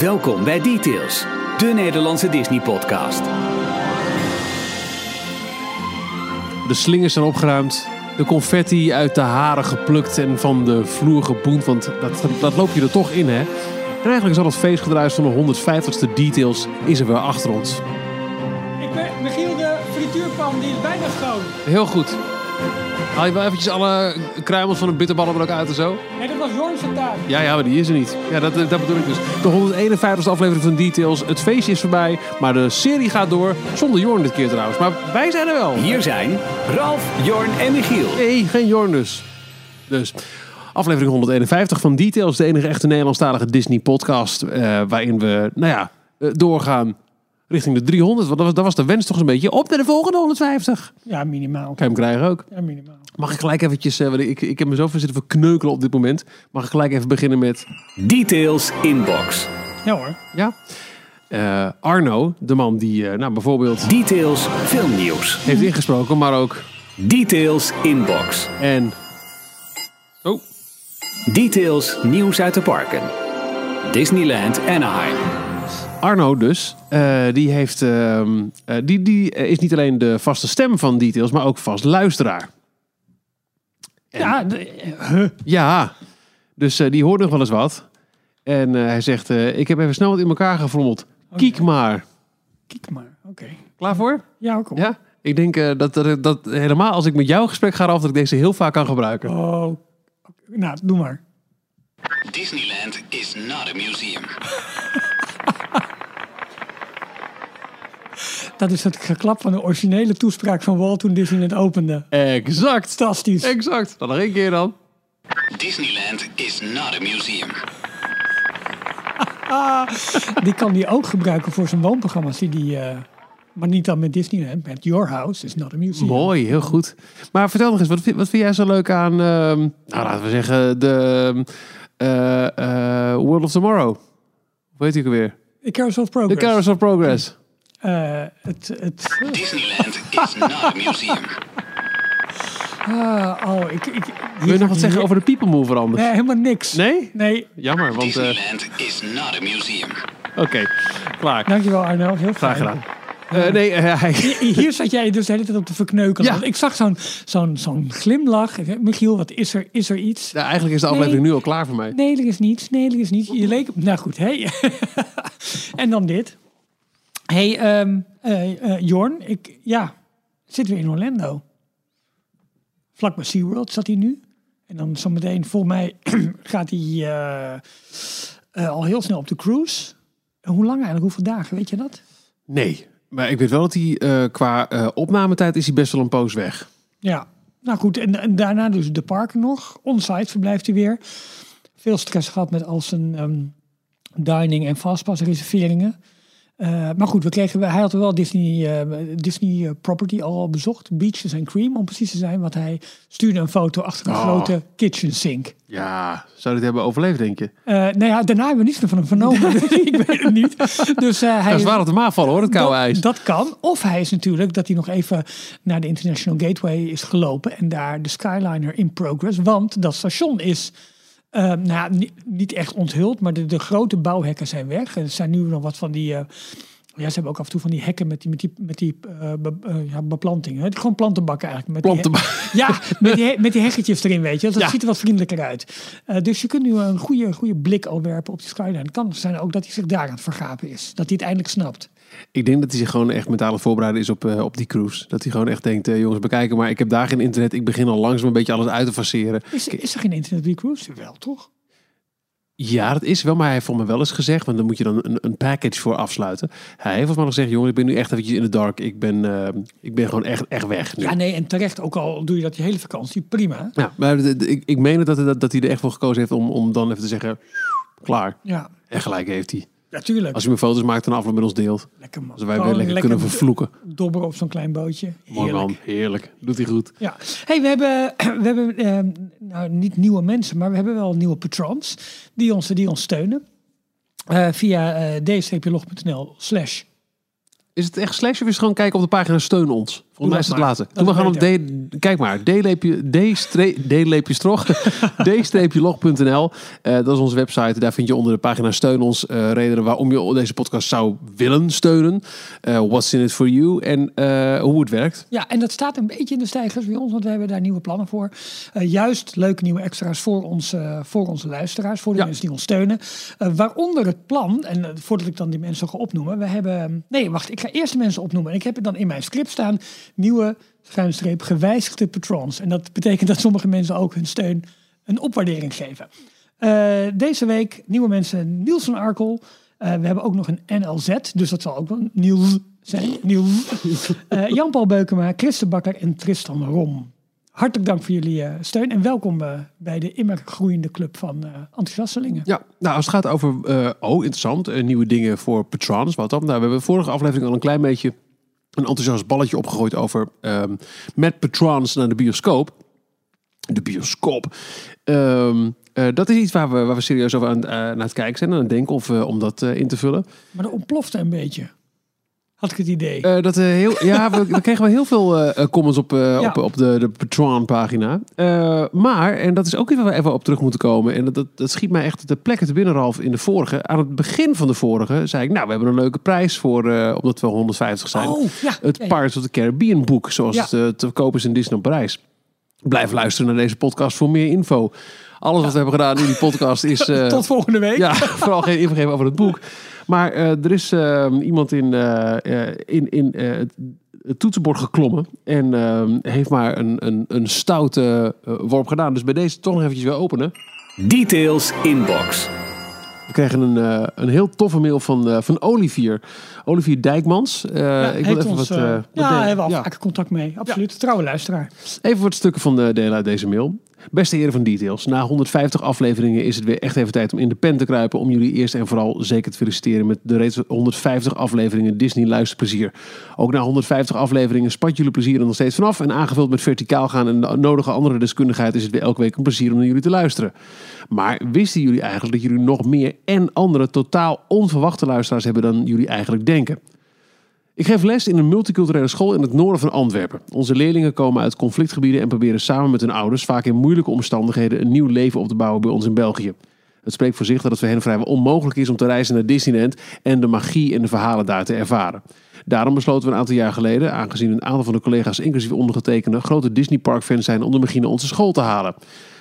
Welkom bij Details, de Nederlandse Disney-podcast. De slingers zijn opgeruimd. De confetti uit de haren geplukt en van de vloer geboend. Want dat, dat loop je er toch in, hè? En eigenlijk is al het feestgedruis van de 150ste details is er weer achter ons. Ik ben Michiel, de frituurpan, die is bijna schoon. Heel goed. Haal je wel eventjes alle kruimels van de bitterballen er ook uit en zo? Nee, dat was Jorn zijn taak. Ja, ja, maar die is er niet. Ja, dat, dat bedoel ik dus. De 151ste aflevering van Details. Het feestje is voorbij, maar de serie gaat door. Zonder Jorn dit keer trouwens. Maar wij zijn er wel. Hier zijn Ralf, Jorn en Michiel. Nee, geen Jorn dus. Dus, aflevering 151 van Details. De enige echte Nederlandstalige Disney podcast. eh, waarin we, nou ja, eh, doorgaan richting de 300. Want dat was, dat was de wens toch een beetje. Op naar de volgende 150. Ja, minimaal. Kan je hem krijgen ook. Ja, minimaal. Mag ik gelijk eventjes, eh, want ik, ik heb me zoveel zitten verkneukelen op dit moment. Mag ik gelijk even beginnen met, Details Inbox. Ja hoor. ja, eh, Arno, de man die, eh, nou bijvoorbeeld Details Filmnieuws. heeft ingesproken, maar ook, Details Inbox. en, oh, Details Nieuws uit de parken. Disneyland Anaheim. Arno dus, eh, die, heeft, ehm, eh, die, die is niet alleen de vaste stem van Details, maar ook vast luisteraar. Ja, de- huh. Ja, dus eh, die hoort nog wel eens wat. En eh, hij zegt, eh, ik heb even snel wat in elkaar gefrommeld. Kiek maar. kijk maar. Oké. Klaar voor? Ja, ook al. Ja? Ik denk eh, dat, dat, dat helemaal als ik met jou gesprek ga af, dat ik deze heel vaak kan gebruiken. Oh, nou, doe maar. Disneyland is not a museum. Dat is het geklap van de originele toespraak van Walt toen Disneyland opende. Exact. Fantastisch. Exact. Dan nog één keer dan. Disneyland is not a museum. Die kan die ook gebruiken voor zijn woonprogramma's. Die die, eh, maar niet dan met Disneyland. Met Your House is not a museum. Mooi, heel goed. Maar vertel nog eens, wat, vind- wat vind jij zo leuk aan, ehm, nou laten we zeggen, de eh, eh, World of Tomorrow? Hoe heet die ook alweer? The Carousel of De Progress. Carousel of Progress. Eh, het, het, Disneyland is not a museum. ah, oh, ik, ik, Wil je nog wat zeggen over de People Mover anders? Nee, helemaal niks. Nee? Nee, Jammer, want... eh, Disneyland is not a museum. Oké, klaar. dankjewel Arno. Heel Graag gedaan. Eh, nee, hij... Hier zat jij dus de hele tijd op te verkneukelen. Ja. Want ik zag zo'n zo'n zo'n glimlach. Michiel, wat is er? Is er iets? Ja, eigenlijk is de aflevering nu al klaar voor mij. Nee, er is niets. Nee, er is niets. Je leek... Nou goed, hey. en dan dit. Hey, ehm, eh, Jorn. Ik, ja, zit weer in Orlando. Vlak bij SeaWorld zat hij nu. En dan zometeen, volgens mij, gaat hij eh, eh, al heel snel op de cruise. En hoe lang eigenlijk? Hoeveel dagen? Weet je dat? Nee, maar ik weet wel dat hij eh, qua eh, opnametijd is hij best wel een poos weg. Ja, nou goed. En, en daarna dus de parken nog. Onsite verblijft hij weer. Veel stress gehad met al zijn ehm, dining en fastpass-reserveringen. Eh, maar goed, we kregen, hij had wel Disney, eh, Disney eh, property al bezocht. Beaches and Cream, om precies te zijn. Want hij stuurde een foto achter een Oh. grote kitchen sink. Ja, zou dit hebben overleefd, denk je? Eh nou ja, daarna hebben we niets meer van hem vernomen. dus ik weet het niet. Dus hij Hij is zwaar op de maag vallen hoor, het koude dat, ijs. Dat kan. Of hij is natuurlijk dat hij nog even naar de International Gateway is gelopen en daar de Skyliner in progress. Want dat station is eh, nou ja, niet, echt onthuld, maar de, de grote bouwhekken zijn weg. Er zijn nu nog wat van die. eh, ja, ze hebben ook af en toe van die hekken met die, met die, met die eh, be- eh, ja, beplanting. Hè? Gewoon plantenbakken eigenlijk. Met die he- Plantenba- ja, met die, met die heggetjes erin, weet je. Dat Ja. ziet er wat vriendelijker uit. Eh, dus je kunt nu een goede, goede blik al werpen op die skyline. Het kan zijn ook dat hij zich daar aan het vergapen is. Dat hij het eindelijk snapt. Ik denk dat hij zich gewoon echt mentaal voorbereiden is op, op die cruise. Dat hij gewoon echt denkt, jongens bekijken, maar ik heb daar geen internet. Ik begin al langzaam een beetje alles uit te faceren. Is, is er geen internet bij cruise? Wel, toch? Ja, dat is wel, maar hij heeft voor me wel eens gezegd, want dan moet je dan een, een package voor afsluiten. Hij heeft volgens mij nog gezegd, jongen, ik ben nu echt eventjes in de dark. Ik ben, eh, ik ben gewoon echt, echt weg. nu. Ja, nee, en terecht. Ook al doe je dat die hele vakantie, prima. Ja, maar de- de- ik, ik meen dat, dat, dat hij er echt voor gekozen heeft om, om dan even te zeggen, klaar. Ja, En gelijk heeft hij. Natuurlijk. Als hij me foto's maakt en afloop met ons deelt. lekker man. Als wij Gewoon weer lekker, kunnen vervloeken. Dobberen op zo'n klein bootje. Mooi Heerlijk. man, heerlijk. Doet hij goed. Ja. Hey, we hebben, we hebben eh, nou, niet nieuwe mensen, maar we hebben wel nieuwe patrons die ons, die ons steunen. Eh, via eh d-log.nl slash Is het echt slash of is het gewoon kijken op de pagina steun ons? Volgens mij is het maar. later. We is gaan op. D, kijk maar, d-log.nl. Eh, dat is onze website. Daar vind je onder de pagina steun ons eh, redenen waarom je deze podcast zou willen steunen. Eh, what's in it for you en hoe het werkt. Ja, en dat staat een beetje in de stijgers bij ons, want we hebben daar nieuwe plannen voor. Juist leuke nieuwe extra's voor, ons, voor onze luisteraars, voor de Ja. mensen die ons steunen. Waaronder het plan, en voordat ik dan die mensen ga opnoemen, we hebben. Nee, wacht, ik ga eerst de mensen opnoemen. En ik heb het dan in mijn script staan: nieuwe schuinstreep gewijzigde patrons. En dat betekent dat sommige mensen ook hun steun een opwaardering geven. Eh, deze week nieuwe mensen Niels van Arkel. Eh, we hebben ook nog een NLZ, dus dat zal ook wel Niels zijn. Niels. Eh, Jan-Paul Beukema, Christen Bakker en Tristan Rom. Hartelijk dank voor jullie steun en welkom bij de immer groeiende club van enthousiastelingen. Ja, nou als het gaat over, oh interessant, nieuwe dingen voor patrons. Wat dan? Nou, we hebben vorige aflevering al een klein beetje een enthousiast balletje opgegooid over ehm, met patrons naar de bioscoop. De bioscoop. Ehm, eh, dat is iets waar we, waar we serieus over aan, eh, naar het kijken zijn en aan het denken of, eh, om dat in te vullen. Maar dat ontplofte een beetje. Had ik het idee. Eh, dat, eh, heel, ja, we, we kregen wel heel veel eh, comments op, Ja. op, op de, de Patreon-pagina. Maar, en dat is ook iets waar we even op terug moeten komen. En dat, dat, dat schiet mij echt de plekken te binnen, Ralf, in de vorige. Aan het begin van de vorige zei ik, nou, we hebben een leuke prijs voor, omdat we 150 zijn. oh, ja. Het. Pirates of the Caribbean boek, zoals het te koop is in Disneyland Parijs. Blijf luisteren naar deze podcast voor meer info. Alles wat we hebben gedaan in die podcast is... Tot volgende week. ja, vooral geen info geven over het boek. Maar eh, er is eh, iemand in, eh, eh, in, in eh, het, het toetsenbord geklommen. En eh, heeft maar een, een, een stoute eh, worp gedaan. Dus bij deze toch nog eventjes weer openen. Details inbox. We kregen een, eh, een heel toffe mail van, eh, van Olivier. Olivier Dijkmans. Eh, Ja, ik wil even ons, wat, wat ja, hebben we al Ja. vaker contact mee. Absoluut. Trouwe luisteraar. Even wat stukken van de delen uit deze mail. Beste heren van Details, na 150 afleveringen is het weer echt even tijd om in de pen te kruipen. Om jullie eerst en vooral zeker te feliciteren met de reeds 150 afleveringen Disney Luisterplezier. Ook na 150 afleveringen spat jullie plezier er nog steeds vanaf. En aangevuld met verticaal gaan en de nodige andere deskundigheid is het weer elke week een plezier om naar jullie te luisteren. Maar wisten jullie eigenlijk dat jullie nog meer en andere totaal onverwachte luisteraars hebben dan jullie eigenlijk denken? Ik geef les in een multiculturele school in het noorden van Antwerpen. Onze leerlingen komen uit conflictgebieden en proberen samen met hun ouders, vaak in moeilijke omstandigheden, een nieuw leven op te bouwen bij ons in België. Het spreekt voor zich dat het voor hen vrijwel onmogelijk is om te reizen naar Disneyland en de magie en de verhalen daar te ervaren. Daarom besloten we een aantal jaar geleden, aangezien een aantal van de collega's, inclusief ondergetekende, grote Disney Park fans zijn, om de naar onze school te halen.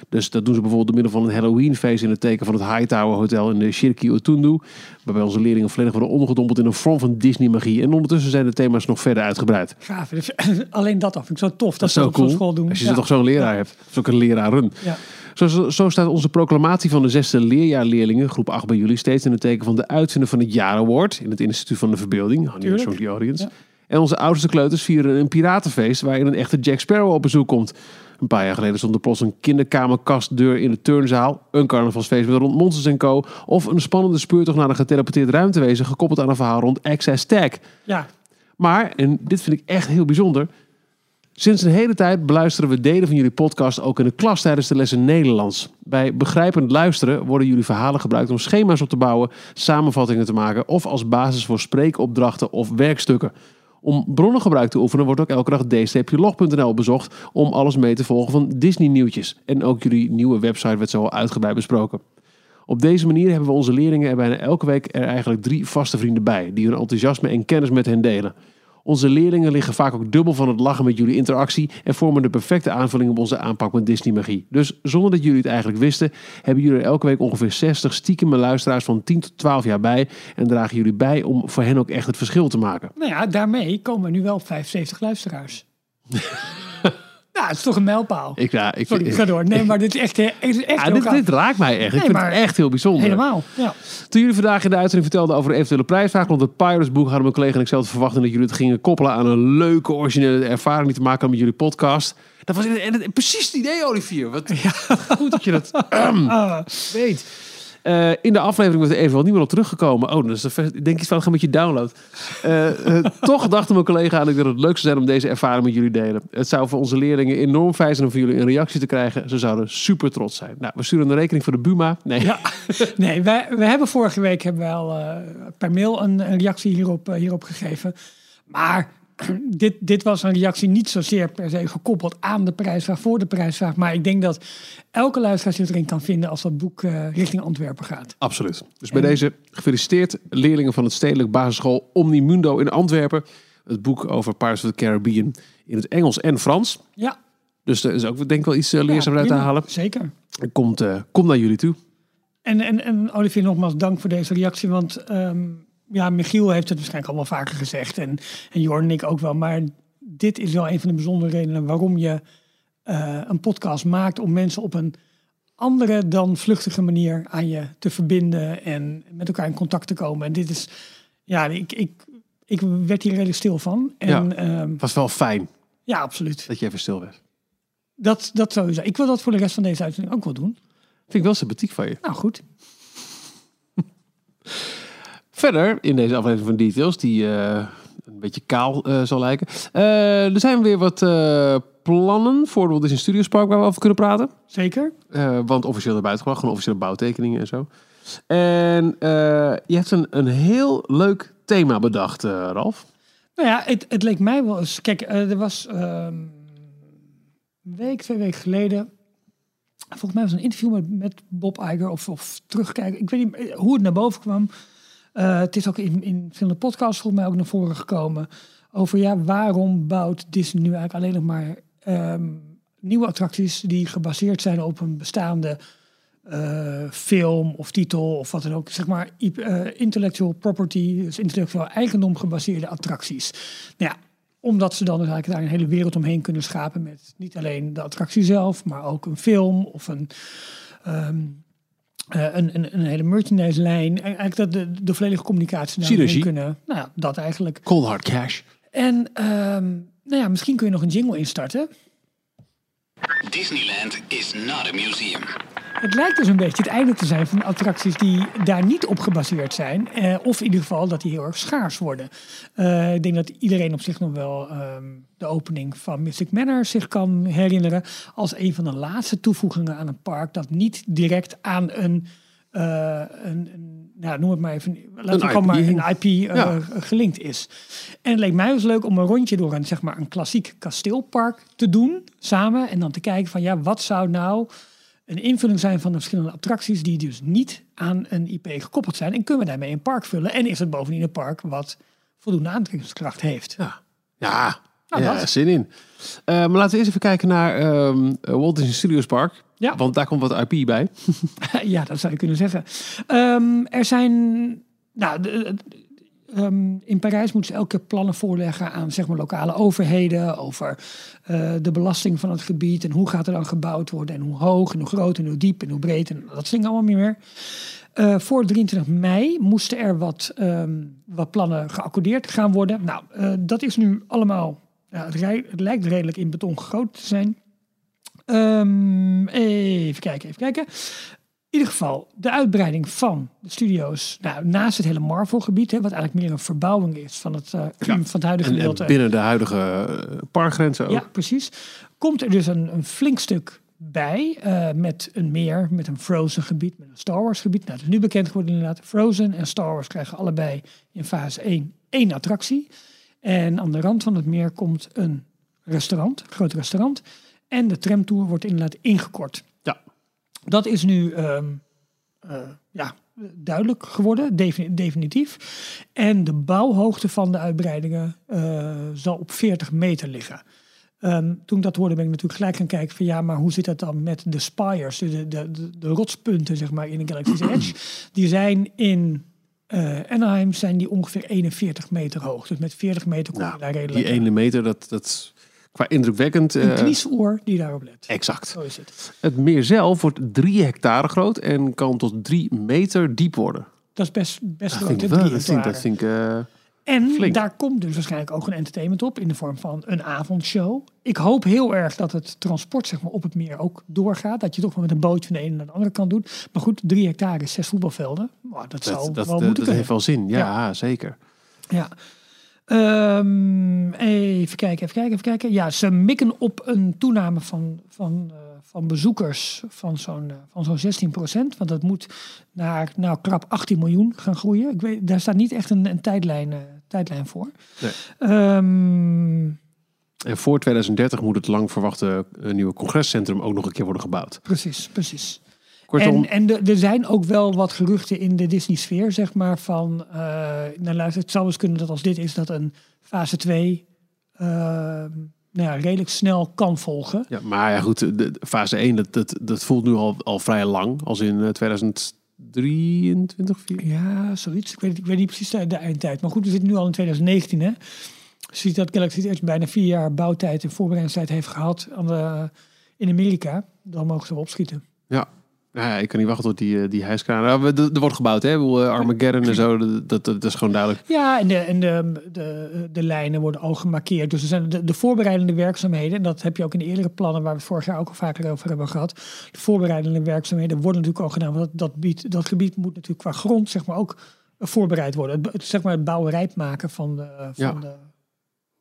Dus dat doen ze bijvoorbeeld door middel van een Halloween-feest in het teken van het Hightower Hotel in de Shirki Otundu. Waarbij onze leerlingen volledig worden ondergedompeld in een vorm van Disney-magie. En ondertussen zijn de thema's nog verder uitgebreid. Gaaf. Dus, alleen dat af. Vind ik zo tof dat, Dat zo zo'n cool. school doen. Als je ja. toch zo'n leraar hebt. Of ook een leraren. Ja. Zo, zo, staat onze proclamatie van de zesde leerjaarleerlingen, groep 8 bij jullie, steeds in het teken van de uitvinder van het jaar award in het Instituut van de Verbeelding, Honey the Audience. Ja. En onze oudste kleuters vieren een piratenfeest waarin een echte Jack Sparrow op bezoek komt. Een paar jaar geleden stond er plots een kinderkamerkastdeur in de turnzaal, een carnavalsfeest met rond Monsters en Co. of een spannende speurtocht naar een geteleporteerd ruimtewezen gekoppeld aan een verhaal rond Access Tag. ja. Maar, en dit vind ik echt heel bijzonder. Sinds een hele tijd beluisteren we delen van jullie podcast ook in de klas tijdens de lessen Nederlands. Bij begrijpend luisteren worden jullie verhalen gebruikt om schema's op te bouwen, samenvattingen te maken of als basis voor spreekopdrachten of werkstukken. Om bronnengebruik te oefenen wordt ook elke dag d-log.nl bezocht om alles mee te volgen van Disney nieuwtjes. En ook jullie nieuwe website werd zo al uitgebreid besproken. Op deze manier hebben we onze leerlingen er bijna elke week er eigenlijk drie vaste vrienden bij, die hun enthousiasme en kennis met hen delen. Onze leerlingen liggen vaak ook dubbel van het lachen met jullie interactie en vormen de perfecte aanvulling op onze aanpak met Disney magie. Dus zonder dat jullie het eigenlijk wisten, hebben jullie er elke week ongeveer 60 stiekeme luisteraars van 10 tot 12 jaar bij en dragen jullie bij om voor hen ook echt het verschil te maken. Nou ja, daarmee komen we nu wel op 75 luisteraars. nou, het is toch een mijlpaal. Ik, ja, ik, Sorry, ga door. Nee, maar dit is echt, echt, echt Ja, dit, dit raakt mij echt. ik vind het echt heel bijzonder. Helemaal, ja. Toen jullie vandaag in de uitzending vertelden over de eventuele prijsvraag rond het Pirates boek, hadden mijn collega en ik zelf te verwachten dat jullie het gingen koppelen aan een leuke originele ervaring die te maken had met jullie podcast. Dat was in- precies het idee, Olivier. Wat goed dat je dat Ah, weet. Eh, in de aflevering werd er even wel niet meer op teruggekomen. Oh, dus ik denk iets van gaan met je download. Eh, eh, toch dacht mijn collega en ik dat het leuk zou zijn om deze ervaring met jullie te delen. Het zou voor onze leerlingen enorm fijn zijn om voor jullie een reactie te krijgen. Ze zouden super trots zijn. Nou, we sturen een rekening voor de Buma. Nee, ja. Nee, wij, we hebben vorige week hebben we al per mail een, een reactie hierop, hierop gegeven. Maar dit, dit was een reactie niet zozeer per se gekoppeld aan de prijsvraag voor de prijsvraag. Maar ik denk dat elke luisteraar zich erin kan vinden als dat boek eh, richting Antwerpen gaat. Absoluut. Dus bij deze gefeliciteerd leerlingen van het Stedelijk Basisschool Omnimundo in Antwerpen. Het boek over Pirates of the Caribbean in het Engels en Frans. Ja, Dus er is ook denk ik wel iets eh, leerzaam uit te halen. Zeker. Komt, eh, komt naar jullie toe. En, en, en Olivier, nogmaals dank voor deze reactie. Want ehm, ja, Michiel heeft het waarschijnlijk al wel vaker gezegd. En, en Jorn en ik ook wel. Maar dit is wel een van de bijzondere redenen waarom je eh, een podcast maakt. Om mensen op een andere dan vluchtige manier aan je te verbinden. En met elkaar in contact te komen. En dit is, ja, ik, ik, ik werd hier redelijk stil van. En Ja. Het was wel fijn ja absoluut. dat je even stil werd. Dat, dat sowieso. Ik wil dat voor de rest van deze uitzending ook wel doen. Vind ik wel sympathiek van je. Nou goed. Verder in deze aflevering van Details, die eh, een beetje kaal eh, zal lijken. Eh, er zijn weer wat plannen voor Walt Disney Studios Park waar we over kunnen praten. Zeker. Want officieel naar buiten gebracht, gewoon officiële bouwtekeningen en zo. En je hebt een, een heel leuk thema bedacht, Ralf. Nou ja, het, het leek mij wel eens. Kijk, er was ehm, een week, twee weken geleden. Volgens mij was een interview met, met Bob Iger of, of terugkijken. Ik weet niet hoe het naar boven kwam. Eh, het is ook in, in verschillende podcasts volgens mij ook naar voren gekomen. Over ja, waarom bouwt Disney nu eigenlijk alleen nog maar ehm, nieuwe attracties die gebaseerd zijn op een bestaande eh, film of titel of wat dan ook. Zeg maar eh, intellectual property, dus intellectueel eigendom gebaseerde attracties. Nou ja, omdat ze dan dus eigenlijk daar een hele wereld omheen kunnen schapen met niet alleen de attractie zelf, maar ook een film of een, ehm, eh, een, een, een hele merchandise lijn. En Eigenlijk dat de, de volledige communicatie naar Synergie. kunnen. Nou ja, dat eigenlijk. Cold Hard Cash. En ehm, nou ja, misschien kun je nog een jingle instarten. Disneyland is not a museum. Het lijkt dus een beetje het einde te zijn van attracties die daar niet op gebaseerd zijn. Eh, of in ieder geval dat die heel erg schaars worden. Eh, ik denk dat iedereen op zich nog wel ehm, de opening van Mystic Manor zich kan herinneren. Als een van de laatste toevoegingen aan een park dat niet direct aan een, eh, een, een nou, noem het maar even, laten we gewoon maar een IP eh, Ja. gelinkt is. En het leek mij dus leuk om een rondje door een, zeg maar, een klassiek kasteelpark te doen samen. En dan te kijken van ja, wat zou nou een invulling zijn van de verschillende attracties die dus niet aan een IP gekoppeld zijn. En kunnen we daarmee een park vullen? En is het bovendien een park wat voldoende aantrekkingskracht heeft? Ja, ja, Nou, ja zin in. Eh, maar laten we eerst even kijken naar ehm, Walt Disney Studios Park. Ja. Want daar komt wat IP bij. ja, dat zou je kunnen zeggen. Ehm, er zijn. Nou, de- de- ehm, in Parijs moeten ze elke keer plannen voorleggen aan zeg maar, lokale overheden over eh, de belasting van het gebied en hoe gaat er dan gebouwd worden en hoe hoog en hoe groot en hoe diep en hoe breed en dat soort dingen allemaal meer. Eh, voor 23 mei moesten er wat, ehm, wat plannen geaccordeerd gaan worden. Nou, eh, dat is nu allemaal. Ja, het, rij- het lijkt redelijk in beton gegoten te zijn. Ehm, even kijken, even kijken. In ieder geval, de uitbreiding van de studio's nou, naast het hele Marvel-gebied, hè, wat eigenlijk meer een verbouwing is van het, eh, van het huidige gedeelte. binnen de huidige eh, parkgrenzen ook. Ja, precies. Komt er dus een, een flink stuk bij eh, met een meer, met een Frozen gebied, met een Star Wars gebied. Nou, het is nu bekend geworden inderdaad. Frozen en Star Wars krijgen allebei in fase 1 één attractie. En aan de rand van het meer komt een restaurant, een groot restaurant. En de tramtour wordt inderdaad ingekort. Ja. Dat is nu ehm, eh, ja, duidelijk geworden, defini- definitief. En de bouwhoogte van de uitbreidingen eh, zal op 40 meter liggen. Ehm, toen ik dat hoorde ben ik natuurlijk gelijk gaan kijken van ja, maar hoe zit dat dan met de spires, de, de, de, de rotspunten zeg maar in de Galaxy's Edge. Die zijn in eh, Anaheim zijn die ongeveer 41 meter hoog. Dus met 40 meter kom je Nou, daar redelijk. die ene meter, dat, dat qua indrukwekkend. een eh, kniesoor die daarop let. exact. Zo is het. Het meer zelf wordt drie hectare groot en kan tot drie meter diep worden. Dat is best, best Dat groot. vind ik wel. Dat vind, ik- dat hectare. vind ik, eh, En Flink. daar komt dus waarschijnlijk ook een entertainment op in de vorm van een avondshow. Ik hoop heel erg dat het transport zeg maar, op het meer ook doorgaat. Dat je toch wel met een bootje van de ene naar de andere kan doen. Maar goed, drie hectare, is zes voetbalvelden. Maar dat, zou dat, dat, wel dat, moeten dat kunnen. heeft wel zin. Ja, zeker. Ja. Ehm, even kijken, even kijken, even kijken. Ja, ze mikken op een toename van, van, eh, van bezoekers van zo'n eh, van zo'n 16 procent. Want dat moet naar nou, krap 18 miljoen gaan groeien. Ik weet, daar staat niet echt een, een tijdlijn, eh, tijdlijn voor. Nee. Ehm, En voor 2030 moet het lang verwachte nieuwe congrescentrum ook nog een keer worden gebouwd. precies, precies. Kortom, En, en er zijn ook wel wat geruchten in de Disney-sfeer, zeg maar, van... eh nou, luister, het zou eens kunnen dat als dit is, dat een fase 2 eh, nou ja, redelijk snel kan volgen. ja, maar ja goed, de, de fase 1, dat, dat, dat voelt nu al, al vrij lang. Als in eh, 2023, 4. Ja, zoiets. Ik weet, ik weet niet precies de, de eindtijd. Maar goed, we zitten nu al in 2019, hè. Je ziet dat Galaxy Edge bijna vier jaar bouwtijd en voorbereidingstijd heeft gehad aan de, in Amerika. Dan mogen ze wel opschieten. Ja. Nou ja, ik kan niet wachten tot die, eh, die hijskraan. We- er wordt gebouwd, hè? Eh, Armageddon en zo, dat, dat, is gewoon duidelijk. Ja, en de, en de, de, de lijnen worden al gemarkeerd. Dus er zijn de, de voorbereidende werkzaamheden. En dat heb je ook in de eerdere plannen, waar we vorig jaar ook al vaker over hebben gehad. De voorbereidende werkzaamheden worden natuurlijk al gedaan. Want dat, dat, biedt, dat gebied moet natuurlijk qua grond zeg maar, ook voorbereid worden. Het, het, zeg maar het bouwrijp maken van de, van, Ja. de,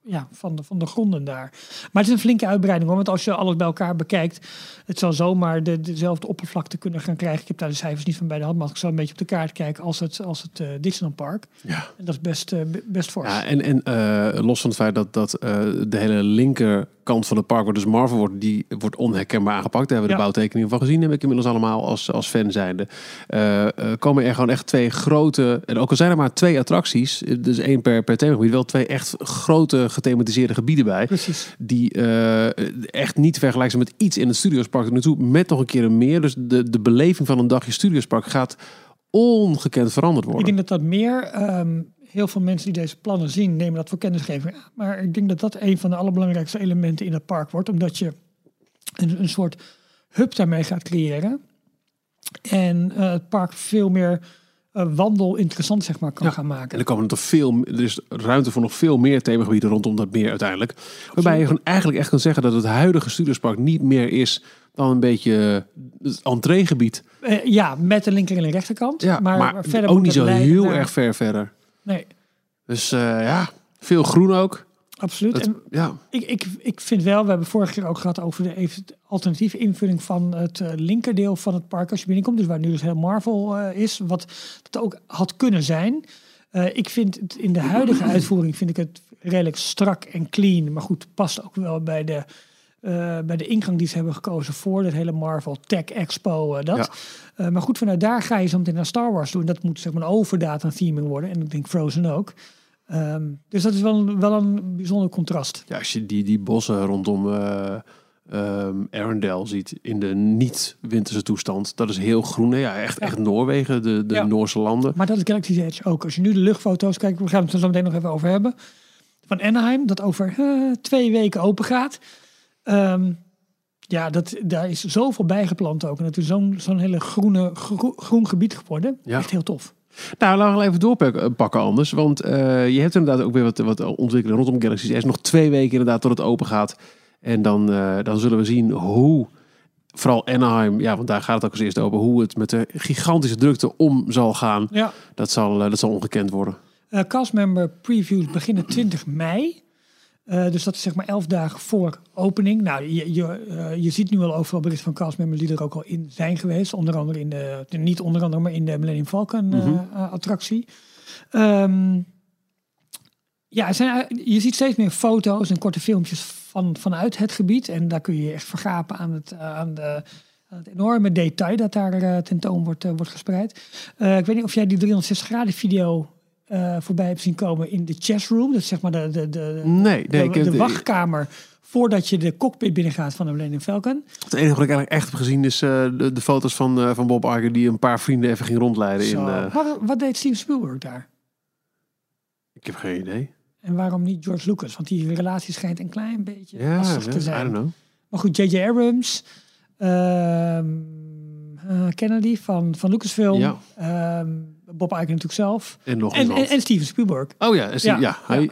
ja, van, de, van de gronden daar. Maar het is een flinke uitbreiding hoor. Want als je alles bij elkaar bekijkt, het zal zomaar de, dezelfde oppervlakte kunnen gaan krijgen. Ik heb daar de cijfers niet van bij de hand, maar ik zal een beetje op de kaart kijken als het, als het eh, Disneyland Park. Ja. En dat is best, be- best fors. Ja, en, en eh, los van het feit dat, dat de hele linkerkant van het park, waar dus Marvel wordt, die wordt onherkenbaar aangepakt. Daar hebben we de bouwtekeningen van gezien, heb ik inmiddels allemaal als, als fan zijnde. Eh, eh, komen er gewoon echt twee grote, en ook al zijn er maar twee attracties, eh, dus één per, per themagebied, wel twee echt grote gethematiseerde gebieden bij. Precies. Die echt niet te vergelijken zijn met iets in het Studiospark naartoe, met nog een keer een meer. Dus de, de beleving van een dagje Studiospark gaat ongekend veranderd Ik worden. denk dat dat meer, ehm, heel veel mensen die deze plannen zien, nemen dat voor kennisgeving. aan. Maar ik denk dat dat een van de allerbelangrijkste elementen in het park wordt. Omdat je een, een soort hub daarmee gaat creëren. En eh, het park veel meer eh, wandel interessant zeg maar, kan Ja. gaan En maken. er, komen er, toch veel, er is ruimte voor nog veel meer themagebieden rondom dat meer uiteindelijk. Waarbij je gewoon eigenlijk echt kan zeggen dat het huidige Studiospark niet meer is dan een beetje het entreegebied. Eh, ja, met de linker en de rechterkant. Ja, maar, maar, verder ook niet zo heel naar- erg ver verder. Nee, Dus eh, ja, veel groen ook. absoluut. Dat, En ja, Ik, ik, ik vind wel, we hebben vorige keer ook gehad over de alternatieve invulling van het eh, linkerdeel van het park als je binnenkomt. Dus waar nu dus heel Marvel eh, is, wat het ook had kunnen zijn. Ik vind het in de huidige uitvoering vind ik het redelijk strak en clean. Maar goed, past ook wel bij de, eh, bij de ingang die ze hebben gekozen voor het hele Marvel Tech Expo. eh, dat. Ja. Eh, maar goed, vanuit daar ga je zo meteen naar Star Wars doen. Dat moet zeg maar een overdata theming worden. En ik denk Frozen ook. Ehm, dus dat is wel, een- wel een bijzonder contrast. ja, als je die, die bossen rondom eh ehm, Arendelle ziet in de niet-winterse toestand, dat is heel groen. Ja, echt, Ja. echt Noorwegen, de, de Ja. Noorse landen. Maar dat is Galaxy's Edge ook. Als je nu de luchtfoto's kijkt, we gaan het er zo meteen nog even over hebben. Van Anaheim, dat over twee weken open gaat. Ehm, ja, dat, daar is zoveel bijgeplant ook. En het is zo'n zo'n hele groene, gro- groen gebied geworden. Ja. Echt heel tof. Nou, laten we even doorpakken pakken anders. Want eh, je hebt inderdaad ook weer wat, wat ontwikkeling rondom Galaxy's Edge. Nog twee weken inderdaad tot het open gaat. En dan, eh, dan zullen we zien hoe, vooral Anaheim, ja, want daar gaat het ook als eerste over, hoe het met de gigantische drukte om zal gaan. Ja. Dat zal, eh, dat zal ongekend worden. Eh castmember previews beginnen 20 mei. Eh, dus dat is zeg maar 11 dagen voor opening. Nou, je, je, eh, je ziet nu al overal berichten van castmembers die er ook al in zijn geweest. Onder andere in de, niet onder andere, maar in de Millennium Falcon eh, Mhm. attractie. Ehm, ja, zijn, je ziet steeds meer foto's en korte filmpjes van, vanuit het gebied. En daar kun je je echt vergapen aan het, aan de, aan het enorme detail dat daar tentoon wordt, wordt gespreid. Ik weet niet of jij die 360 graden video eh, voorbij hebt zien komen in de chess room. Dat is zeg maar de, de, de, Nee, nee. de, wachtkamer voordat je de cockpit binnengaat van de Millennium Falcon. Het enige wat ik eigenlijk echt heb gezien is eh, de, de foto's van, eh, van Bob Iger die een paar vrienden even ging rondleiden. In, Zo. Maar wat deed Steven Spielberg daar? ik heb geen idee. En waarom niet George Lucas? Want die relatie schijnt een klein beetje Ja, lastig ja, te I zijn. don't know. Maar goed, J.J. Abrams, ehm, eh, Kennedy van, van Lucasfilm, Ja. ehm, Bob Iger natuurlijk zelf. En nog En, en, en Steven Spielberg. oh ja, Ja, ja, hij,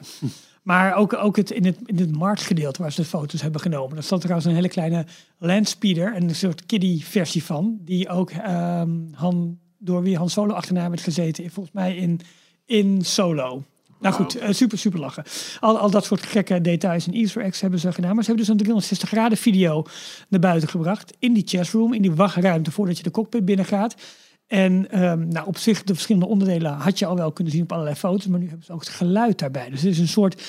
Maar ook, ook het, in, het, in het marktgedeelte waar ze de foto's hebben genomen. Daar stond trouwens een hele kleine landspeeder. Een soort kiddie versie van. Die ook ehm, Han, door wie Han Solo achterna werd gezeten. Volgens mij in, in Solo. Nou goed, eh, super, super lachen. Al, al dat soort gekke details en easter eggs hebben ze gedaan. Maar ze hebben dus een 360 graden video naar buiten gebracht. In die chessroom, in die wachtruimte voordat je de cockpit binnengaat. En ehm, nou, op zich, de verschillende onderdelen had je al wel kunnen zien op allerlei foto's, maar nu hebben ze ook het geluid daarbij. Dus het is een soort,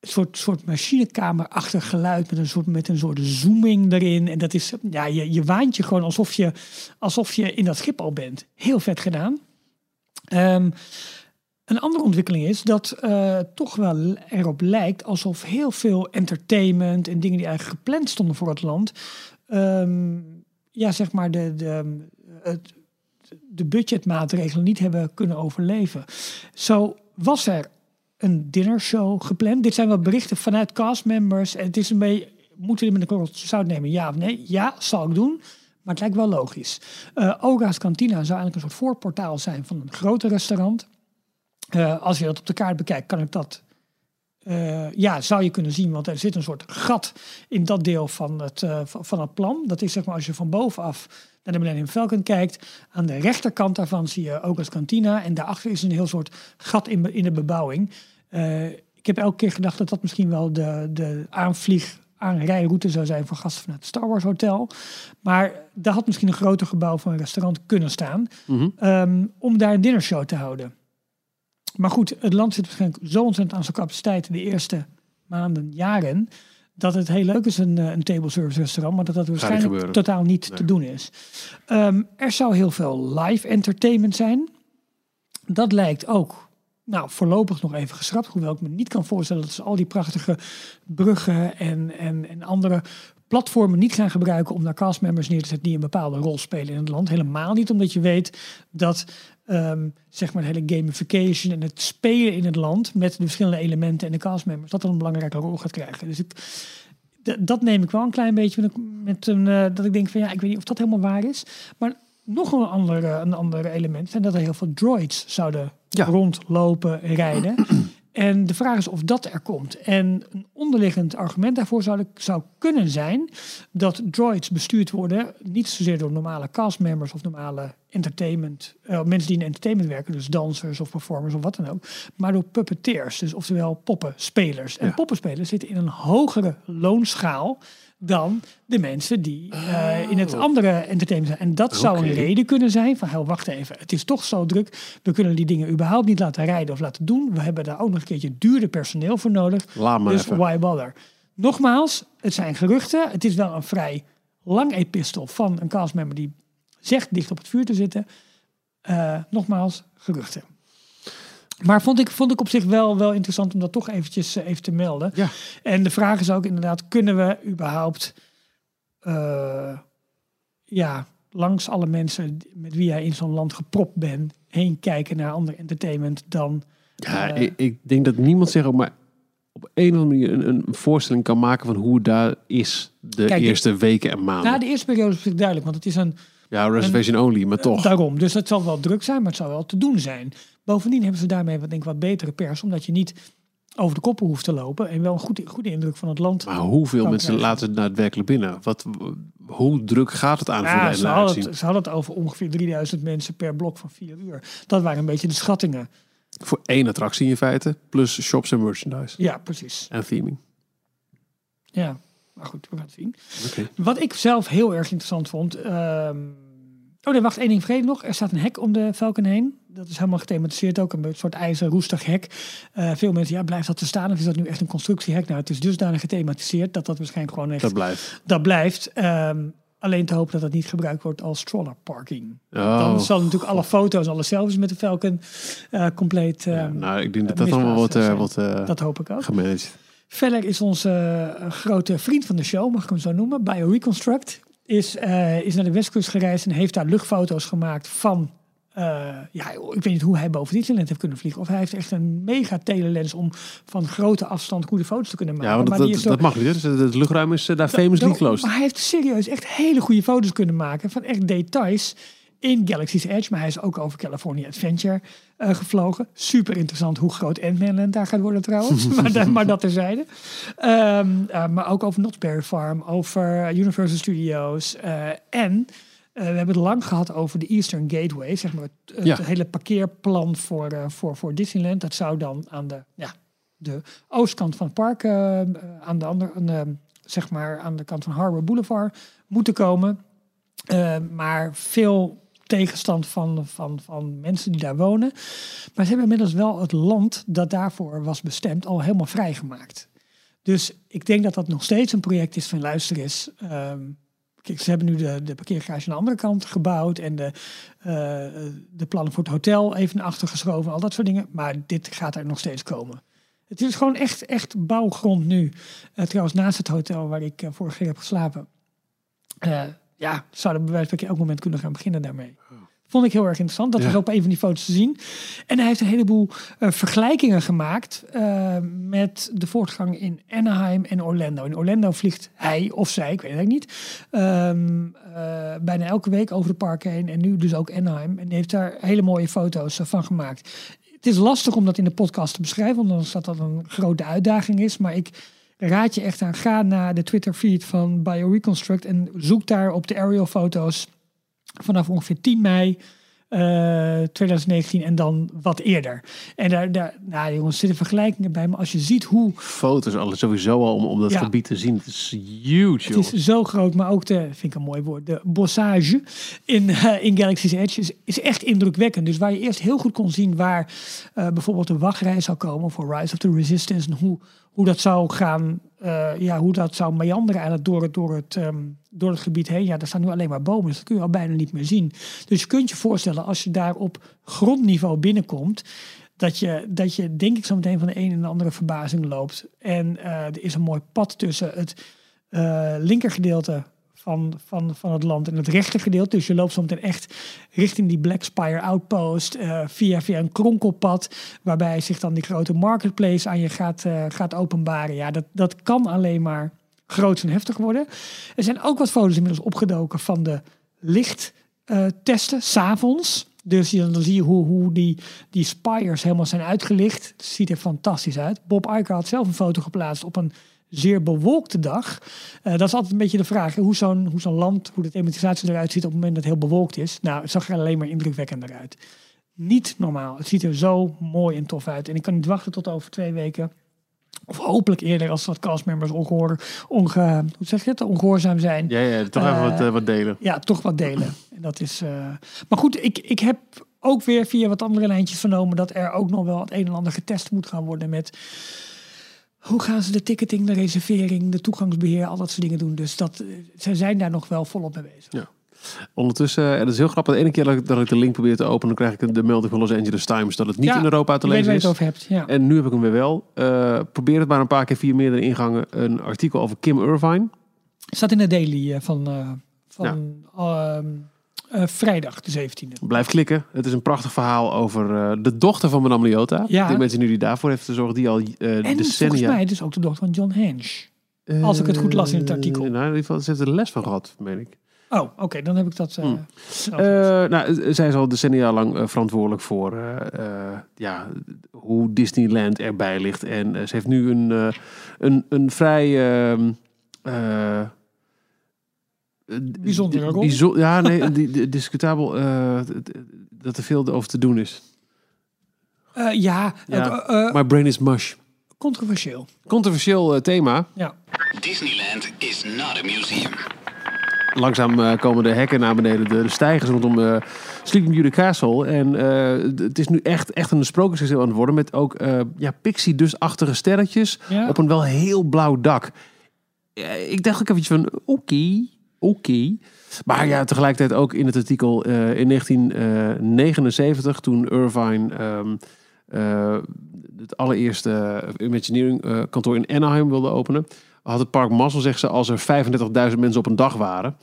soort, soort machinekamerachtig geluid met een soort, met een soort zooming erin. En dat is, ja, je, je waant je gewoon alsof je, alsof je in dat schip al bent. Heel vet gedaan. Ehm, een andere ontwikkeling is dat eh, toch wel erop lijkt alsof heel veel entertainment en dingen die eigenlijk gepland stonden voor het land, ehm, ja, zeg maar de, de, het, de budgetmaatregelen niet hebben kunnen overleven. Zo was er een dinnershow gepland. Dit zijn wel berichten vanuit castmembers. Het is een beetje, moeten we met een korreltje zout nemen? Ja of nee? Ja, zal ik doen. Maar het lijkt wel logisch. Uh, Oga's Cantina zou eigenlijk een soort voorportaal zijn van een groter restaurant. Uh, als je dat op de kaart bekijkt, kan ik dat. Uh, ja, zou je kunnen zien, want er zit een soort gat in dat deel van het, van het plan. Dat is zeg maar als je van bovenaf naar de Millennium Falcon kijkt. Aan de rechterkant daarvan zie je ook als kantina. En daarachter is een heel soort gat in, in de bebouwing. Uh, ik heb elke keer gedacht dat dat misschien wel de, de aanvlieg aanrijroute zou zijn voor gasten vanuit het Star Wars Hotel. Maar daar had misschien een groter gebouw van een restaurant kunnen staan. Mm -hmm. um, om daar een dinnershow te houden. Maar goed, het land zit waarschijnlijk zo ontzettend aan zijn capaciteit de eerste maanden, jaren. Dat het heel leuk is, een, een table service restaurant, maar dat dat waarschijnlijk totaal niet nee. te doen is. Um, er zou heel veel live entertainment zijn. Dat lijkt ook nou, voorlopig nog even geschrapt. Hoewel ik me niet kan voorstellen dat ze al die prachtige bruggen en, en, en andere platformen niet gaan gebruiken om naar castmembers neer te zetten die een bepaalde rol spelen in het land. Helemaal niet, omdat je weet dat um, zeg maar de hele gamification en het spelen in het land met de verschillende elementen en de castmembers, dat dan een belangrijke rol gaat krijgen. Dus ik, dat neem ik wel een klein beetje met, met een, uh, dat ik denk van ja, ik weet niet of dat helemaal waar is. Maar nog een ander, een ander element zijn dat er heel veel droids zouden ja. rondlopen, rijden. En de vraag is of dat er komt. En een onderliggend argument daarvoor zou, zou kunnen zijn dat droids bestuurd worden, niet zozeer door normale castmembers of normale entertainment, uh, mensen die in entertainment werken, dus dansers of performers of wat dan ook, maar door puppeteers, dus oftewel poppenspelers. En ja. poppenspelers zitten in een hogere loonschaal dan de mensen die uh, in het andere entertainment zijn. En dat okay. zou een reden kunnen zijn van, hel, wacht even, het is toch zo druk, we kunnen die dingen überhaupt niet laten rijden of laten doen. We hebben daar ook nog een keertje duurder personeel voor nodig. Laat dus even. why bother? Nogmaals, het zijn geruchten. Het is wel een vrij lang epistel van een castmember die zegt dicht op het vuur te zitten. Uh, nogmaals, geruchten. Maar vond ik, vond ik op zich wel, wel interessant om dat toch eventjes uh, even te melden. Ja. En de vraag is ook inderdaad, kunnen we überhaupt uh, ja, langs alle mensen met wie jij in zo'n land gepropt bent, heen kijken naar ander entertainment dan... Ja, uh, ik, ik, denk dat niemand zich ook maar op een of andere manier een, een voorstelling kan maken van hoe het daar is de kijk, eerste weken en maanden. Nou, de eerste periode is duidelijk, want het is een... Ja, reservation only, maar toch. Daarom, dus het zal wel druk zijn, maar het zal wel te doen zijn. Bovendien hebben ze daarmee wat, denk ik, wat betere pers, omdat je niet over de koppen hoeft te lopen en wel een goede, goede indruk van het land. Maar hoeveel mensen krijgen. laten het daadwerkelijk binnen? Wat, hoe druk gaat het aan ja, voor de ze hadden, het, ze hadden het over ongeveer 3000 mensen per blok van vier uur. Dat waren een beetje de schattingen. Voor één attractie in feite, plus shops en merchandise. Ja, precies. En theming. Ja, maar goed, we gaan het zien. Okay. Wat ik zelf heel erg interessant vond... Um, Oh nee, wacht, één ding vreemd nog. Er staat een hek om de Falcon heen. Dat is helemaal gethematiseerd ook. Een soort ijzer roestig hek. Uh, veel mensen, ja, blijft dat te staan? Of is dat nu echt een constructiehek? Nou, het is dusdanig gethematiseerd dat dat waarschijnlijk gewoon echt... Dat blijft. Dat blijft. Um, alleen te hopen dat dat niet gebruikt wordt als stroller parking. Oh. Dan zal natuurlijk alle foto's, alle selfies met de Falcon uh, compleet... Uh, ja, nou, ik denk dat dat allemaal wat, wat dat hoop ik ook. gemanaged. Verder is onze grote vriend van de show, mag ik hem zo noemen, BioReconstruct is, uh, is naar de Westkust gereisd en heeft daar luchtfoto's gemaakt van. Uh, ja, ik weet niet hoe hij boven Disneyland heeft kunnen vliegen. Of hij heeft echt een mega telelens om van grote afstand goede foto's te kunnen maken. Ja, want dat, die dat, mag niet. Dus het luchtruim is uh, daar famously closed. Maar hij heeft serieus echt hele goede foto's kunnen maken van echt details in Galaxy's Edge. Maar hij is ook over California Adventure uh, gevlogen. Super interessant hoe groot Ant-Man daar gaat worden trouwens. maar, maar dat terzijde. Um, uh, maar ook over Knott's Berry Farm, over Universal Studios. Uh, en we hebben het lang gehad over de Eastern Gateway. Zeg maar het, het Ja. hele parkeerplan voor, voor, voor Disneyland. Dat zou dan aan de, ja, de oostkant van het park, aan de andere, aan de, zeg maar aan de kant van Harbor Boulevard moeten komen. maar veel tegenstand van, van, van mensen die daar wonen. Maar ze hebben inmiddels wel het land dat daarvoor was bestemd al helemaal vrijgemaakt. Dus ik denk dat dat nog steeds een project is van luister eens. ehm, kijk, ze hebben nu de, de parkeergarage aan de andere kant gebouwd en de, eh, de plannen voor het hotel even naar achter geschoven, al dat soort dingen. Maar dit gaat er nog steeds komen. Het is gewoon echt, echt bouwgrond nu. Eh, trouwens, naast het hotel waar ik eh, vorige keer heb geslapen. Ja, zouden we bij wijze van elk moment kunnen gaan beginnen daarmee. Vond ik heel erg interessant. Dat Ja. was ook op een van die foto's te zien. En hij heeft een heleboel eh, vergelijkingen gemaakt eh, met de voortgang in Anaheim en Orlando. In Orlando vliegt hij of zij, ik weet het eigenlijk niet, ehm, eh, bijna elke week over de parken heen. En nu dus ook Anaheim. En heeft daar hele mooie foto's van gemaakt. Het is lastig om dat in de podcast te beschrijven, omdat dat dat een grote uitdaging is. Maar ik raad je echt aan, ga naar de Twitter feed van BioReconstruct en zoek daar op de aerial foto's vanaf ongeveer 10 mei eh, 2019 en dan wat eerder. En daar, daar nou jongens, zitten vergelijkingen bij, maar als je ziet hoe Foto's, alles sowieso al om, om dat Ja. gebied te zien. Het is huge, het is zo groot, maar ook de, vind ik een mooi woord, de bossage in, eh, in Galaxy's Edge is, is echt indrukwekkend. Dus waar je eerst heel goed kon zien waar eh, bijvoorbeeld de wachtrij zou komen voor Rise of the Resistance en hoe, hoe dat zou gaan, eh, ja, hoe dat zou meanderen eigenlijk door het, door, het, ehm, door het gebied heen. Ja, daar staan nu alleen maar bomen, dus dat kun je al bijna niet meer zien. Dus je kunt je voorstellen, als je daar op grondniveau binnenkomt, dat je, dat je denk ik zo meteen van de een en de andere verbazing loopt. En eh, er is een mooi pad tussen het eh linkergedeelte van, van, van het land en het rechtergedeelte. Dus je loopt meteen echt richting die Black Spire Outpost eh, via, via een kronkelpad, waarbij zich dan die grote marketplace aan je gaat, eh, gaat openbaren. Ja, dat, dat kan alleen maar groot en heftig worden. Er zijn ook wat foto's inmiddels opgedoken van de lichttesten, s s'avonds. Dus dan zie je hoe, hoe die, die spires helemaal zijn uitgelicht. Het ziet er fantastisch uit. Bob Iger had zelf een foto geplaatst op een zeer bewolkte dag. Eh, dat is altijd een beetje de vraag. hè, Hoe zo'n hoe zo'n land, hoe de thematisatie eruit ziet op het moment dat het heel bewolkt is. Nou, het zag er alleen maar indrukwekkender uit. Niet normaal. Het ziet er zo mooi en tof uit. En ik kan niet wachten tot over twee weken. Of hopelijk eerder als wat castmembers ongehoor, onge, hoe zeg je het, ongehoorzaam zijn Ja, ja, toch even Eh, wat, eh, wat delen. ja, toch wat delen. En dat is. eh, Maar goed, ik, ik heb ook weer via wat andere lijntjes vernomen dat er ook nog wel het een en ander getest moet gaan worden met. Hoe gaan ze de ticketing, de reservering, de toegangsbeheer, al dat soort dingen doen. Dus dat, eh, ze zijn daar nog wel volop mee bezig. Ja. Ondertussen, en dat is heel grappig, de ene keer dat ik, dat ik de link probeer te openen, dan krijg ik de melding van Los Angeles Times dat het niet Ja, in Europa te lezen is. over hebt. Ja. En nu heb ik hem weer wel. Eh, probeer het maar een paar keer via meerdere ingangen. Een artikel over Kim Irvine. Staat in de daily eh, van, eh, van ehm, eh, vrijdag de 17e. Blijf klikken. Het is een prachtig verhaal over eh, de dochter van Madame Leota. Ja. De mensen nu die daarvoor heeft gezorgd, die al eh En volgens decennia... mij dus ook de dochter van John Hench. als ik het goed las in het artikel. Nou, in ieder geval, ze heeft er les van gehad, meen ik. Oh, oké, dan heb ik dat. Hmm. nou, zij is al decennia lang verantwoordelijk voor ja, hoe Disneyland erbij ligt. En ze heeft nu een, een, een vrij... ehm, eh, eh, Bijzondere rol. bijzo- ja, nee, die, die- discutabel eh, dat er veel over te doen is. Eh, ja, Ja, eh, My brain is mush. controversieel. Controversieel eh, thema. Ja. Disneyland is not a museum. Langzaam eh, komen de hekken naar beneden, de, de stijgers rondom eh Sleeping Beauty Castle. En eh, het is nu echt, echt een sprookjesgezel aan het worden. Met ook eh ja, pixie dusachtige sterretjes Ja. op een wel heel blauw dak. Ik dacht ook eventjes van, oké, oké. Maar ja, tegelijkertijd ook in het artikel eh, in 1979, toen Irvine ehm, eh, het allereerste Imagineering eh, kantoor in Anaheim wilde openen, had het park mazzel, zegt ze, als er 35.000 mensen op een dag waren.